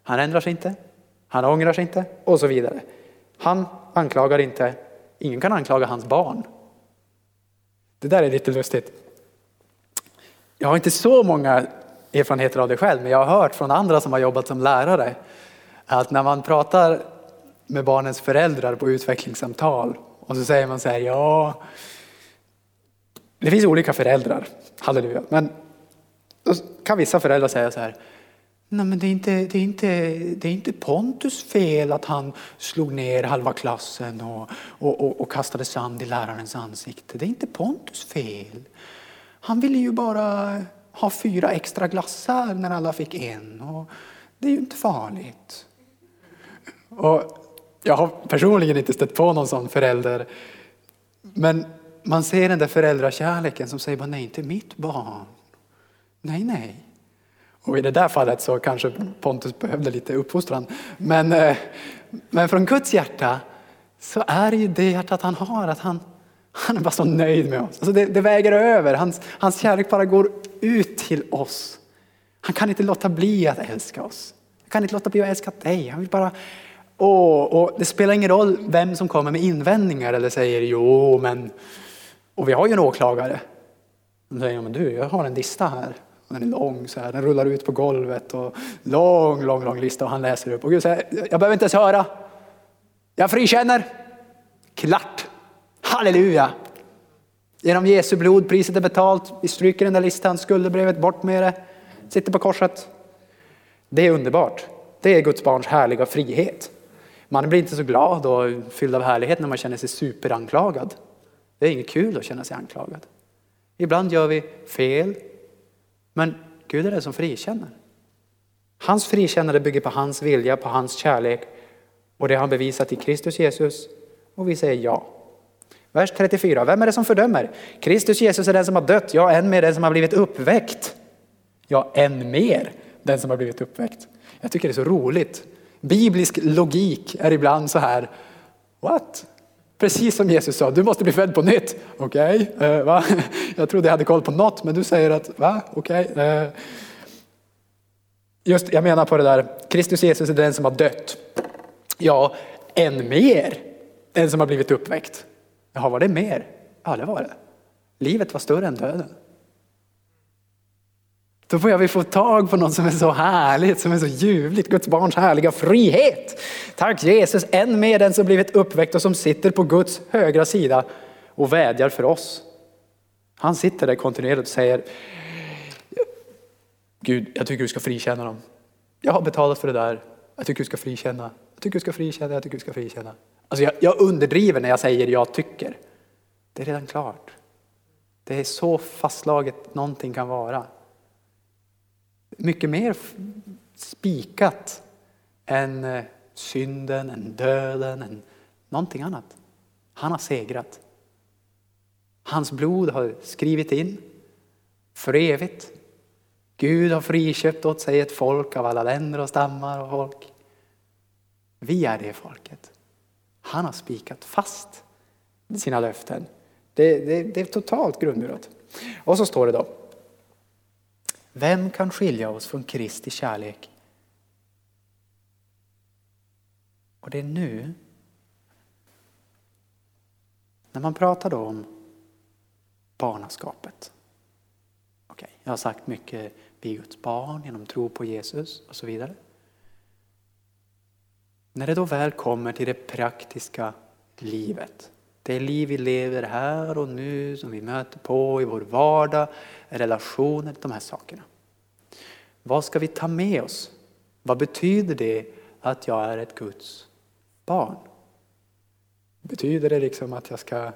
Han ändrar sig inte, han ångrar sig inte och så vidare. Han anklagar inte, ingen kan anklaga hans barn. Det där är lite lustigt. Jag har inte så många erfarenheter av det själv, men jag har hört från andra som har jobbat som lärare att när man pratar med barnens föräldrar på utvecklingssamtal och så säger man så här, ja, det finns olika föräldrar, halleluja, men då kan vissa föräldrar säga så här, Nej, men det är, inte, det, är inte, det är inte Pontus fel att han slog ner halva klassen och, och, och, och, kastade sand i lärarens ansikte. Det är inte Pontus fel. Han ville ju bara ha fyra extra glassar när alla fick en. Och det är ju inte farligt. Och jag har personligen inte stött på någon sån förälder. Men man ser den där föräldrakärleken som säger bara nej, inte mitt barn. Nej, nej. Och i det där fallet så kanske Pontus behövde lite uppfostran. Men, eh, men från Guds hjärta så är det ju det hjärtat han har, att han, han är bara så nöjd med oss. Alltså det, det väger över, hans, hans kärlek bara går ut till oss. Han kan inte låta bli att älska oss. Han kan inte låta bli att älska dig. Han vill bara, åh, och det spelar ingen roll vem som kommer med invändningar eller säger jo men, och vi har ju en åklagare. De säger, men du, jag har en lista här. Den är lång, så här. den rullar ut på golvet och lång, lång, lång lista och han läser upp. Och Gud säger, jag behöver inte ens höra. Jag frikänner. Klart. Halleluja. Genom Jesu blod, priset är betalt. Vi stryker den där listan, skuldebrevet, bort med det. Sitter på korset. Det är underbart. Det är Guds barns härliga frihet. Man blir inte så glad och fylld av härlighet när man känner sig superanklagad. Det är inget kul att känna sig anklagad. Ibland gör vi fel, men Gud är den som frikänner. Hans frikännande bygger på hans vilja, på hans kärlek och det har han bevisat i Kristus Jesus och vi säger ja. Vers 34, vem är det som fördömer? Kristus Jesus är den som har dött, ja än mer den som har blivit uppväckt. Ja, än mer den som har blivit uppväckt. Jag tycker det är så roligt. Biblisk logik är ibland så här, what? Precis som Jesus sa, du måste bli född på nytt. Okej, okay, eh, va? Jag trodde jag hade koll på något, men du säger att, va? Okej. Okay, eh. Just, jag menar på det där, Kristus Jesus är den som har dött. Ja, än mer den som har blivit uppväckt. Jaha, var det mer? Ja, det var det. Livet var större än döden. Då börjar vi få tag på något som är så härligt, som är så ljuvligt, Guds barns härliga frihet. Tack Jesus, än mer den som blivit uppväckt och som sitter på Guds högra sida och vädjar för oss. Han sitter där kontinuerligt och säger, Gud, jag tycker du ska frikänna dem. Jag har betalat för det där. Jag tycker du ska frikänna. Jag tycker du ska frikänna. Jag tycker du ska frikänna. Alltså jag, jag underdriver när jag säger jag tycker. Det är redan klart. Det är så fastslaget någonting kan vara. Mycket mer spikat än eh, synden, än döden, än någonting annat. Han har segrat. Hans blod har skrivit in för evigt. Gud har friköpt åt sig ett folk av alla länder och stammar och folk. Vi är det folket. Han har spikat fast sina löften. Det, det, det är totalt grundmurat. Och så står det då. Vem kan skilja oss från Kristi kärlek? Och det är nu, när man pratar då om barnaskapet. Okay, jag har sagt mycket, vi är Guds barn genom tro på Jesus och så vidare. När det då väl kommer till det praktiska livet, det liv vi lever här och nu, som vi möter på i vår vardag, relationer, de här sakerna. Vad ska vi ta med oss? Vad betyder det att jag är ett Guds barn? Betyder det liksom att jag ska,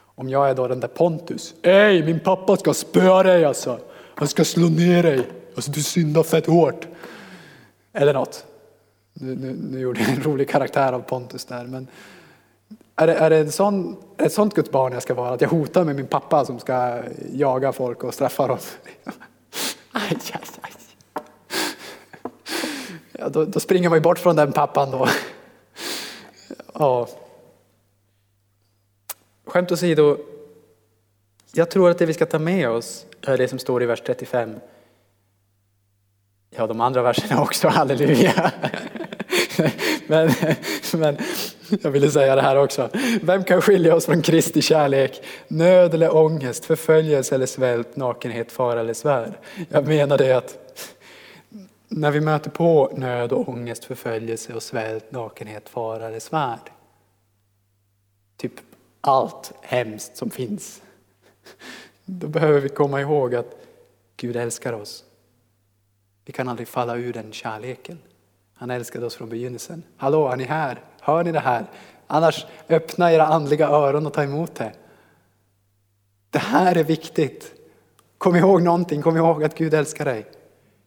om jag är då den där Pontus, Ej, min pappa ska spöa dig alltså. Han ska slå ner dig. Alltså du syndar fett hårt. Eller något. Nu, nu, nu, gjorde jag en rolig karaktär av Pontus där. Men är det, är det en sån, ett sånt Guds barn jag ska vara? Att jag hotar med min pappa som ska jaga folk och straffa dem? Aj, aj, aj. Ja, då, då springer man ju bort från den pappan då. Ja. Skämt åsido, jag tror att det vi ska ta med oss är det som står i vers 35. Ja, de andra verserna också, halleluja. men, men jag ville säga det här också. Vem kan skilja oss från Kristi kärlek? Nöd eller ångest, förföljelse eller svält, nakenhet, fara eller svärd. Jag menar det att när vi möter på nöd och ångest, förföljelse och svält, nakenhet, fara eller svärd. Typ allt hemskt som finns. Då behöver vi komma ihåg att Gud älskar oss. Vi kan aldrig falla ur den kärleken. Han älskade oss från begynnelsen. Hallå, är ni här? Hör ni det här? Annars öppna era andliga öron och ta emot det. Det här är viktigt. Kom ihåg någonting, kom ihåg att Gud älskar dig.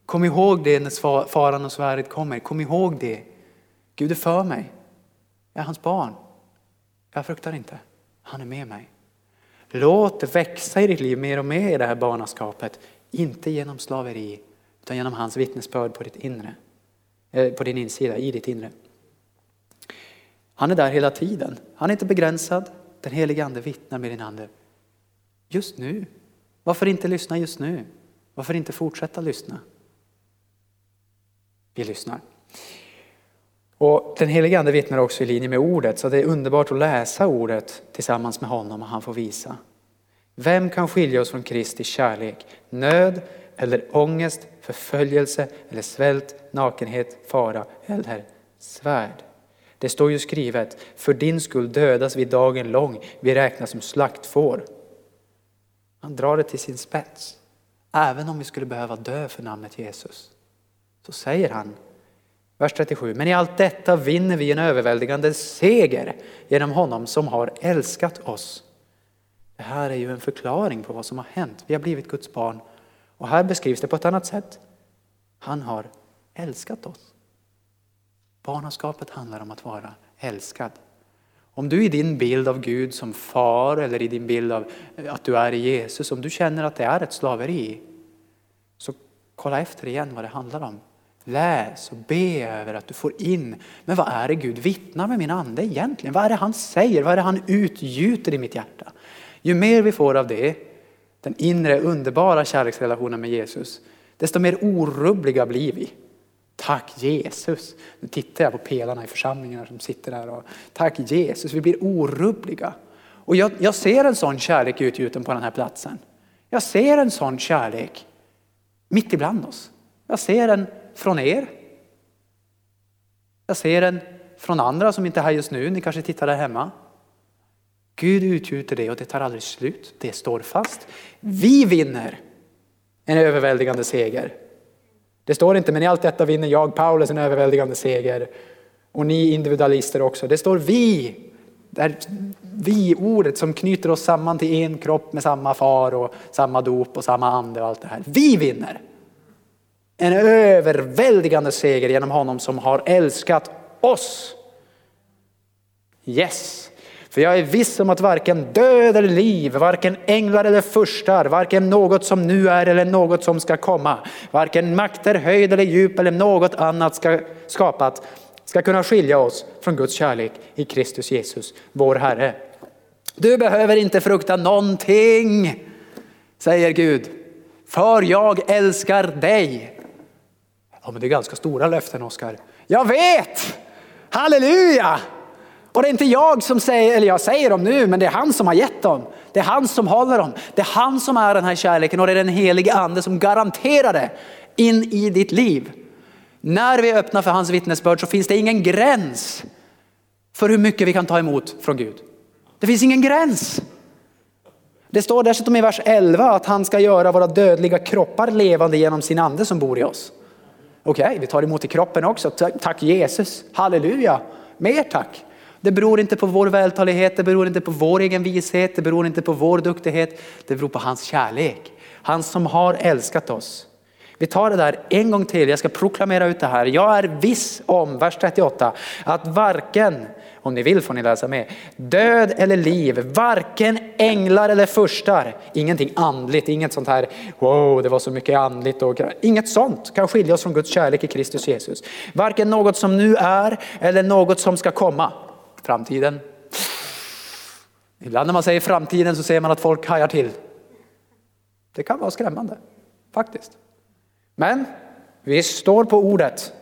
Kom ihåg det när faran och svärdet kommer. Kom ihåg det. Gud är för mig. Jag är hans barn. Jag fruktar inte. Han är med mig. Låt det växa i ditt liv mer och mer i det här barnaskapet. Inte genom slaveri utan genom hans vittnesbörd på ditt inre. Eh, på din insida, i ditt inre. Han är där hela tiden. Han är inte begränsad. Den helige Ande vittnar med din ande. Just nu. Varför inte lyssna just nu? Varför inte fortsätta lyssna? Vi lyssnar. Och den helige Ande vittnar också i linje med ordet, så det är underbart att läsa ordet tillsammans med honom och han får visa. Vem kan skilja oss från Kristi kärlek? Nöd eller ångest, förföljelse eller svält, nakenhet, fara eller svärd. Det står ju skrivet, för din skull dödas vi dagen lång, vi räknas som slaktfår. Han drar det till sin spets. Även om vi skulle behöva dö för namnet Jesus, så säger han, vers 37, men i allt detta vinner vi en överväldigande seger genom honom som har älskat oss. Det här är ju en förklaring på vad som har hänt. Vi har blivit Guds barn och här beskrivs det på ett annat sätt. Han har älskat oss. Barnaskapet handlar om att vara älskad. Om du i din bild av Gud som far eller i din bild av eh, att du är i Jesus, om du känner att det är ett slaveri, så kolla efter igen vad det handlar om. Läs och be över att du får in, men vad är det Gud vittnar med min ande egentligen? Vad är det han säger? Vad är det han utgjuter i mitt hjärta? Ju mer vi får av det, den inre underbara kärleksrelationen med Jesus, desto mer orubbliga blir vi. Tack Jesus. Nu tittar jag på pelarna i församlingarna som sitter där. Och, Tack Jesus, vi blir orubbliga. Och jag, jag ser en sån kärlek utgjuten på den här platsen. Jag ser en sån kärlek mitt ibland oss. Jag ser den från er. Jag ser den från andra som inte är här just nu. Ni kanske tittar där hemma. Gud utgjuter det och det tar aldrig slut. Det står fast. Vi vinner en överväldigande seger. Det står inte, men i allt detta vinner jag, Paulus, en överväldigande seger. Och ni individualister också. Det står vi. Det vi-ordet som knyter oss samman till en kropp med samma far och samma dop och samma ande och allt det här. Vi vinner. En överväldigande seger genom honom som har älskat oss. Yes. För jag är viss om att varken död eller liv, varken änglar eller furstar, varken något som nu är eller något som ska komma, varken makter, höjd eller djup eller något annat ska skapat ska kunna skilja oss från Guds kärlek i Kristus Jesus, vår Herre. Du behöver inte frukta någonting, säger Gud, för jag älskar dig. Ja, men det är ganska stora löften, Oskar. Jag vet! Halleluja! Och det är inte jag som säger, eller jag säger dem nu, men det är han som har gett dem. Det är han som håller dem. Det är han som är den här kärleken och det är den helige ande som garanterar det in i ditt liv. När vi öppnar för hans vittnesbörd så finns det ingen gräns för hur mycket vi kan ta emot från Gud. Det finns ingen gräns. Det står dessutom i vers 11 att han ska göra våra dödliga kroppar levande genom sin ande som bor i oss. Okej, okay, vi tar emot i kroppen också. Tack Jesus, halleluja, mer tack. Det beror inte på vår vältalighet, det beror inte på vår egen vishet, det beror inte på vår duktighet. Det beror på hans kärlek. Han som har älskat oss. Vi tar det där en gång till, jag ska proklamera ut det här. Jag är viss om, vers 38, att varken, om ni vill får ni läsa med, död eller liv, varken änglar eller furstar, ingenting andligt, inget sånt här, wow det var så mycket andligt och inget sånt kan skilja oss från Guds kärlek i Kristus Jesus. Varken något som nu är eller något som ska komma. Framtiden. Ibland när man säger framtiden så ser man att folk hajar till. Det kan vara skrämmande, faktiskt. Men vi står på ordet.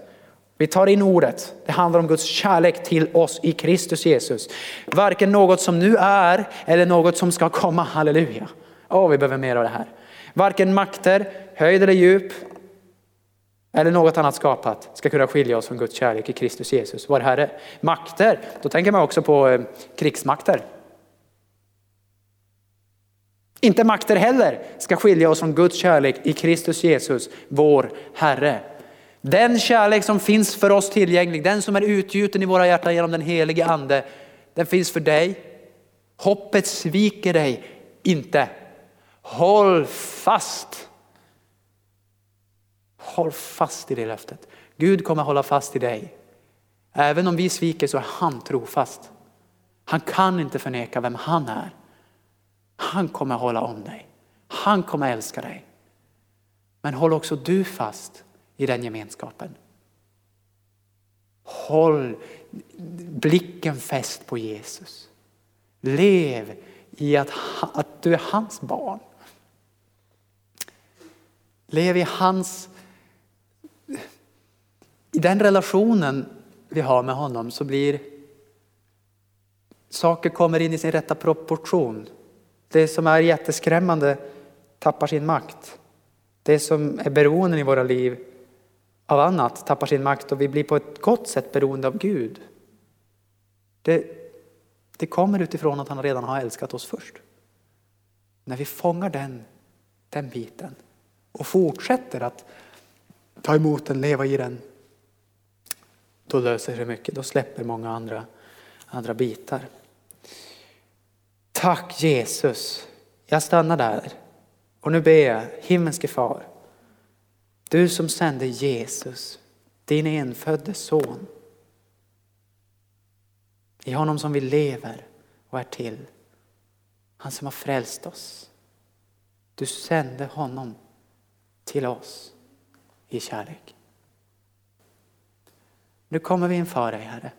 Vi tar in ordet. Det handlar om Guds kärlek till oss i Kristus Jesus. Varken något som nu är eller något som ska komma. Halleluja. Åh, oh, vi behöver mer av det här. Varken makter, höjd eller djup, eller något annat skapat ska kunna skilja oss från Guds kärlek i Kristus Jesus, vår Herre. Makter, då tänker man också på eh, krigsmakter. Inte makter heller ska skilja oss från Guds kärlek i Kristus Jesus, vår Herre. Den kärlek som finns för oss tillgänglig, den som är utgjuten i våra hjärtan genom den helige ande, den finns för dig. Hoppet sviker dig inte. Håll fast Håll fast i det löftet. Gud kommer hålla fast i dig. Även om vi sviker så är han trofast. Han kan inte förneka vem han är. Han kommer hålla om dig. Han kommer älska dig. Men håll också du fast i den gemenskapen. Håll blicken fäst på Jesus. Lev i att, att du är hans barn. Lev i hans i den relationen vi har med honom så blir saker kommer in i sin rätta proportion. Det som är jätteskrämmande tappar sin makt. Det som är beroende i våra liv av annat tappar sin makt och vi blir på ett gott sätt beroende av Gud. Det, det kommer utifrån att han redan har älskat oss först. När vi fångar den, den biten och fortsätter att ta emot den, leva i den, då löser sig mycket. Då släpper många andra, andra bitar. Tack Jesus. Jag stannar där. Och nu ber jag, himmelske far, du som sände Jesus, din enfödde son. I honom som vi lever och är till. Han som har frälst oss. Du sände honom till oss i kärlek. Nu kommer vi inför dig Herre.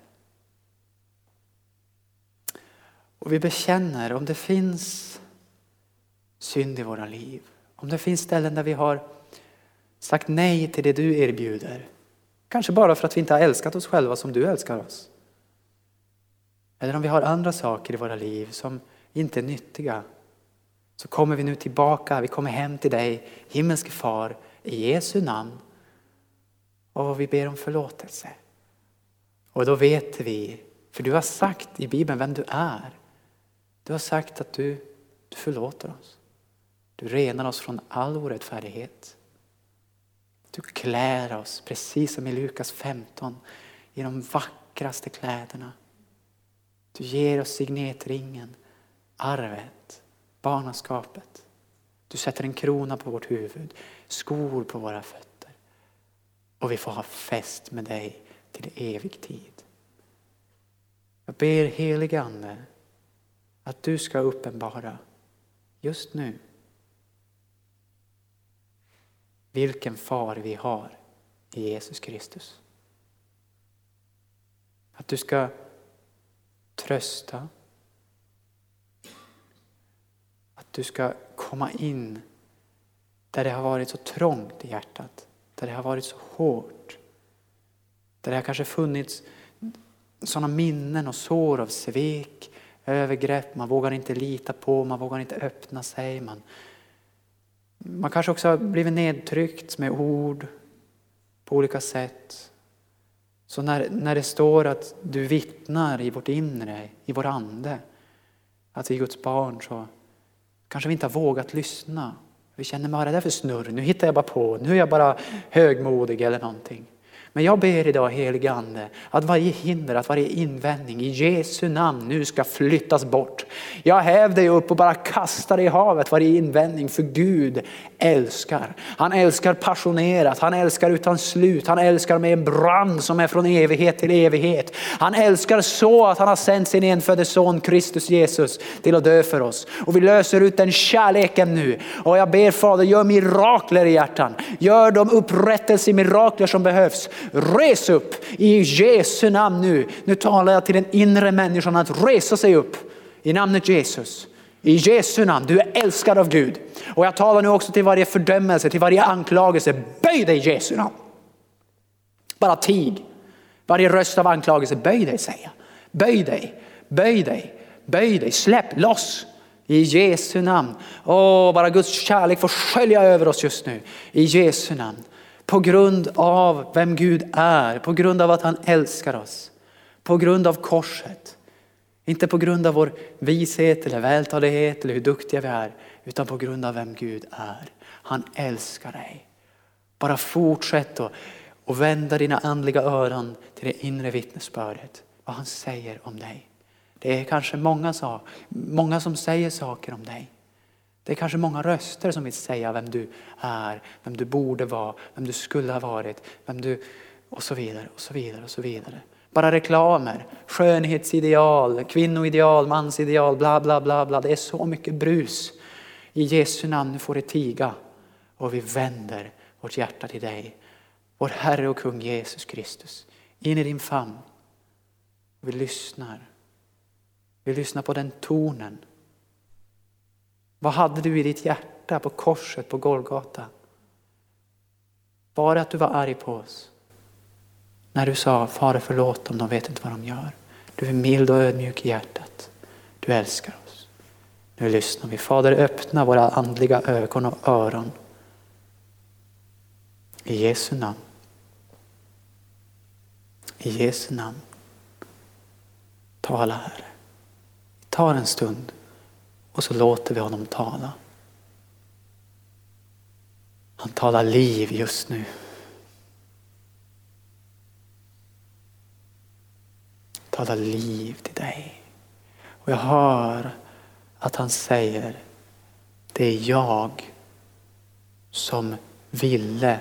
Och vi bekänner om det finns synd i våra liv. Om det finns ställen där vi har sagt nej till det du erbjuder. Kanske bara för att vi inte har älskat oss själva som du älskar oss. Eller om vi har andra saker i våra liv som inte är nyttiga. Så kommer vi nu tillbaka, vi kommer hem till dig, himmelske far, i Jesu namn. Och vi ber om förlåtelse. Och då vet vi, för du har sagt i Bibeln vem du är. Du har sagt att du, du förlåter oss. Du renar oss från all orättfärdighet. Du klär oss, precis som i Lukas 15, i de vackraste kläderna. Du ger oss signetringen, arvet, barnaskapet. Du sätter en krona på vårt huvud, skor på våra fötter. Och vi får ha fest med dig till evig tid. Jag ber helige Ande att du ska uppenbara just nu vilken far vi har i Jesus Kristus. Att du ska trösta. Att du ska komma in där det har varit så trångt i hjärtat, där det har varit så hårt. Där det har kanske funnits sådana minnen och sår av svek, övergrepp, man vågar inte lita på, man vågar inte öppna sig. Man, man kanske också har blivit nedtryckt med ord på olika sätt. Så när, när det står att du vittnar i vårt inre, i vår ande, att vi är Guds barn så kanske vi inte har vågat lyssna. Vi känner, vad är det där för snurr? Nu hittar jag bara på, nu är jag bara högmodig eller någonting. Men jag ber idag helige Ande att varje hinder, att varje invändning i Jesu namn nu ska flyttas bort. Jag häv dig upp och bara kastar dig i havet varje invändning för Gud älskar. Han älskar passionerat, han älskar utan slut, han älskar med en brand som är från evighet till evighet. Han älskar så att han har sänt sin enfödde son Kristus Jesus till att dö för oss. Och vi löser ut den kärleken nu. Och jag ber Fader, gör mirakler i hjärtan. Gör de upprättelsemirakler som behövs. Res upp i Jesu namn nu. Nu talar jag till den inre människan att resa sig upp i namnet Jesus. I Jesu namn, du är älskad av Gud. Och jag talar nu också till varje fördömelse, till varje anklagelse. Böj dig i Jesu namn. Bara tig. Varje röst av anklagelse, böj dig säger jag. Böj dig, böj dig, böj dig, släpp loss. I Jesu namn. Åh, bara Guds kärlek får skölja över oss just nu. I Jesu namn. På grund av vem Gud är, på grund av att han älskar oss. På grund av korset. Inte på grund av vår vishet eller vältalighet eller hur duktiga vi är, utan på grund av vem Gud är. Han älskar dig. Bara fortsätt och, och vända dina andliga öron till det inre vittnesbördet. Vad han säger om dig. Det är kanske många, många som säger saker om dig. Det är kanske många röster som vill säga vem du är, vem du borde vara, vem du skulle ha varit, vem du och så vidare och så vidare och så vidare. Bara reklamer, skönhetsideal, kvinnoideal, mansideal, bla bla bla bla. Det är så mycket brus. I Jesu namn, nu får det tiga och vi vänder vårt hjärta till dig. Vår Herre och kung Jesus Kristus. In i din famn. Vi lyssnar. Vi lyssnar på den tonen vad hade du i ditt hjärta på korset på Golgata? Var det att du var arg på oss? När du sa, Fader förlåt dem, de vet inte vad de gör. Du är mild och ödmjuk i hjärtat. Du älskar oss. Nu lyssnar vi. Fader öppna våra andliga ögon och öron. I Jesu namn. I Jesu namn. tala Herre. Ta en stund och så låter vi honom tala. Han talar liv just nu. Talar liv till dig. Och jag hör att han säger, det är jag som ville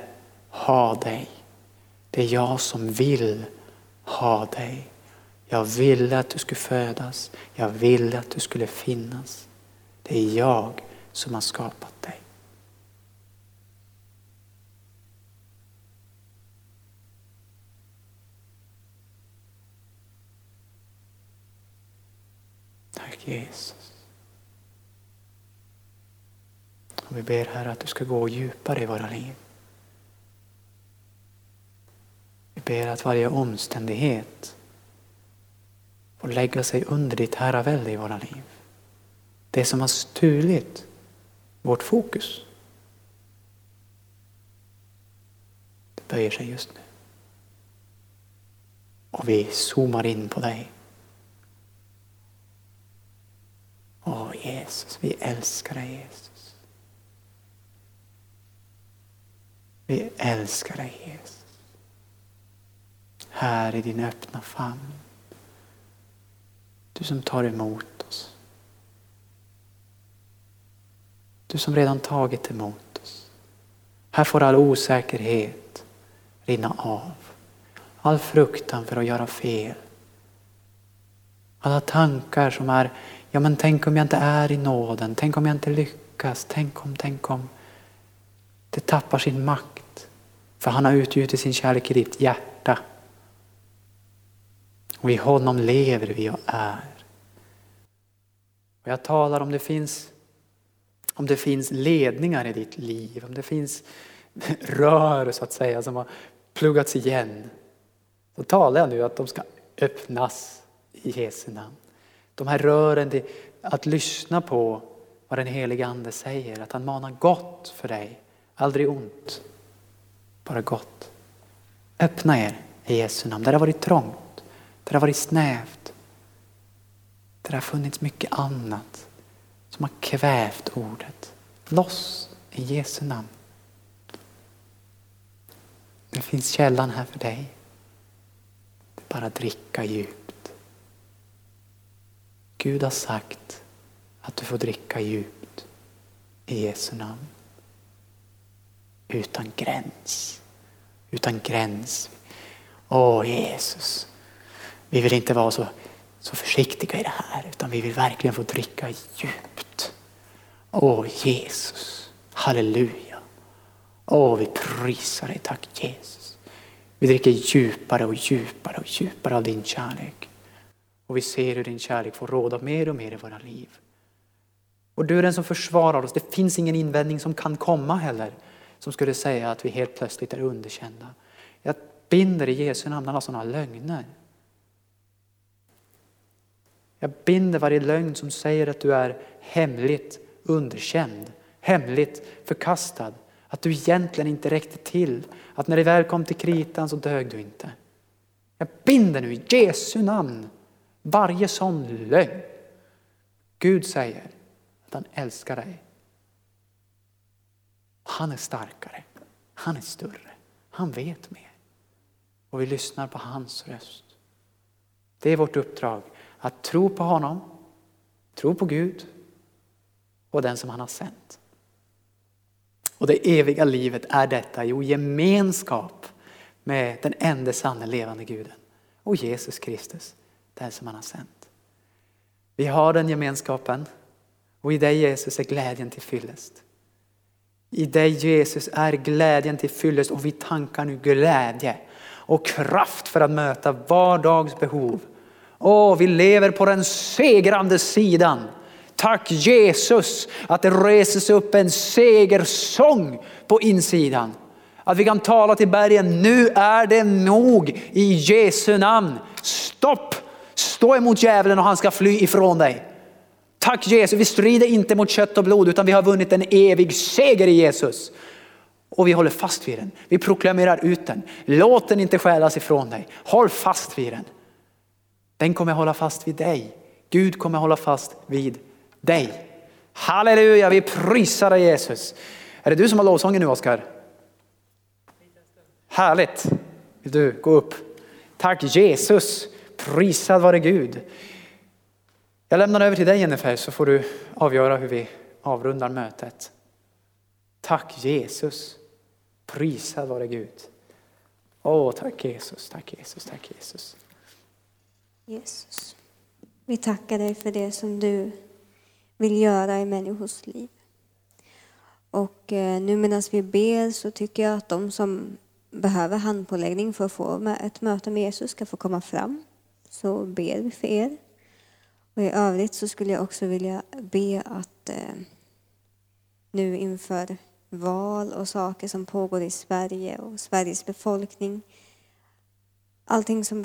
ha dig. Det är jag som vill ha dig. Jag ville att du skulle födas. Jag ville att du skulle finnas. Det är jag som har skapat dig. Tack Jesus. Och vi ber Herre att du ska gå djupare i våra liv. Vi ber att varje omständighet får lägga sig under ditt herravälde i våra liv. Det som har stulit vårt fokus. Det böjer sig just nu. Och vi zoomar in på dig. Åh Jesus, vi älskar dig Jesus. Vi älskar dig Jesus. Här i din öppna famn. Du som tar emot oss. Du som redan tagit emot oss. Här får all osäkerhet rinna av. All fruktan för att göra fel. Alla tankar som är, ja men tänk om jag inte är i nåden, tänk om jag inte lyckas, tänk om, tänk om. Det tappar sin makt. För han har utgjutit sin kärlek i ditt hjärta. Och i honom lever vi och är. Och jag talar om det finns om det finns ledningar i ditt liv, om det finns rör så att säga som har pluggats igen. Då talar jag nu att de ska öppnas i Jesu namn. De här rören, att lyssna på vad den helige Ande säger, att han manar gott för dig, aldrig ont, bara gott. Öppna er i Jesu namn, där det har varit trångt, där det har varit snävt, där det har funnits mycket annat som har kvävt ordet. Loss i Jesu namn. Det finns källan här för dig. Det är bara att dricka djupt. Gud har sagt att du får dricka djupt i Jesu namn. Utan gräns. Utan gräns. Åh Jesus, vi vill inte vara så så försiktiga i det här utan vi vill verkligen få dricka djupt. Åh Jesus, halleluja. Åh vi prisar dig, tack Jesus. Vi dricker djupare och djupare och djupare av din kärlek. Och vi ser hur din kärlek får råda mer och mer i våra liv. Och du är den som försvarar oss. Det finns ingen invändning som kan komma heller som skulle säga att vi helt plötsligt är underkända. Jag binder i Jesu namn alla sådana lögner. Jag binder varje lögn som säger att du är hemligt underkänd, hemligt förkastad. Att du egentligen inte räckte till. Att när det väl kom till kritan så dög du inte. Jag binder nu i Jesu namn varje sån lögn. Gud säger att han älskar dig. Han är starkare, han är större, han vet mer. Och vi lyssnar på hans röst. Det är vårt uppdrag att tro på honom, tro på Gud och den som han har sänt. Och det eviga livet är detta, jo gemenskap med den enda sanna levande guden och Jesus Kristus, den som han har sänt. Vi har den gemenskapen och i dig Jesus är glädjen till fyllest. I dig Jesus är glädjen till fyllest och vi tankar nu glädje och kraft för att möta vardags behov Åh, vi lever på den segrande sidan. Tack Jesus att det reses upp en segersång på insidan. Att vi kan tala till bergen, nu är det nog i Jesu namn. Stopp! Stå emot djävulen och han ska fly ifrån dig. Tack Jesus, vi strider inte mot kött och blod utan vi har vunnit en evig seger i Jesus. Och vi håller fast vid den. Vi proklamerar ut den. Låt den inte stjälas ifrån dig. Håll fast vid den. Den kommer hålla fast vid dig. Gud kommer hålla fast vid dig. Halleluja, vi prisar dig Jesus. Är det du som har lovsången nu Oskar? Härligt. Vill du gå upp? Tack Jesus. Prisad vare Gud. Jag lämnar över till dig Jennifer så får du avgöra hur vi avrundar mötet. Tack Jesus. Prisad vare Gud. Åh, tack Jesus, tack Jesus, tack Jesus. Jesus, vi tackar dig för det som du vill göra i människors liv. Och eh, nu medan vi ber så tycker jag att de som behöver handpåläggning för att få ett möte med Jesus ska få komma fram. Så ber vi för er. Och i övrigt så skulle jag också vilja be att eh, nu inför val och saker som pågår i Sverige och Sveriges befolkning, allting som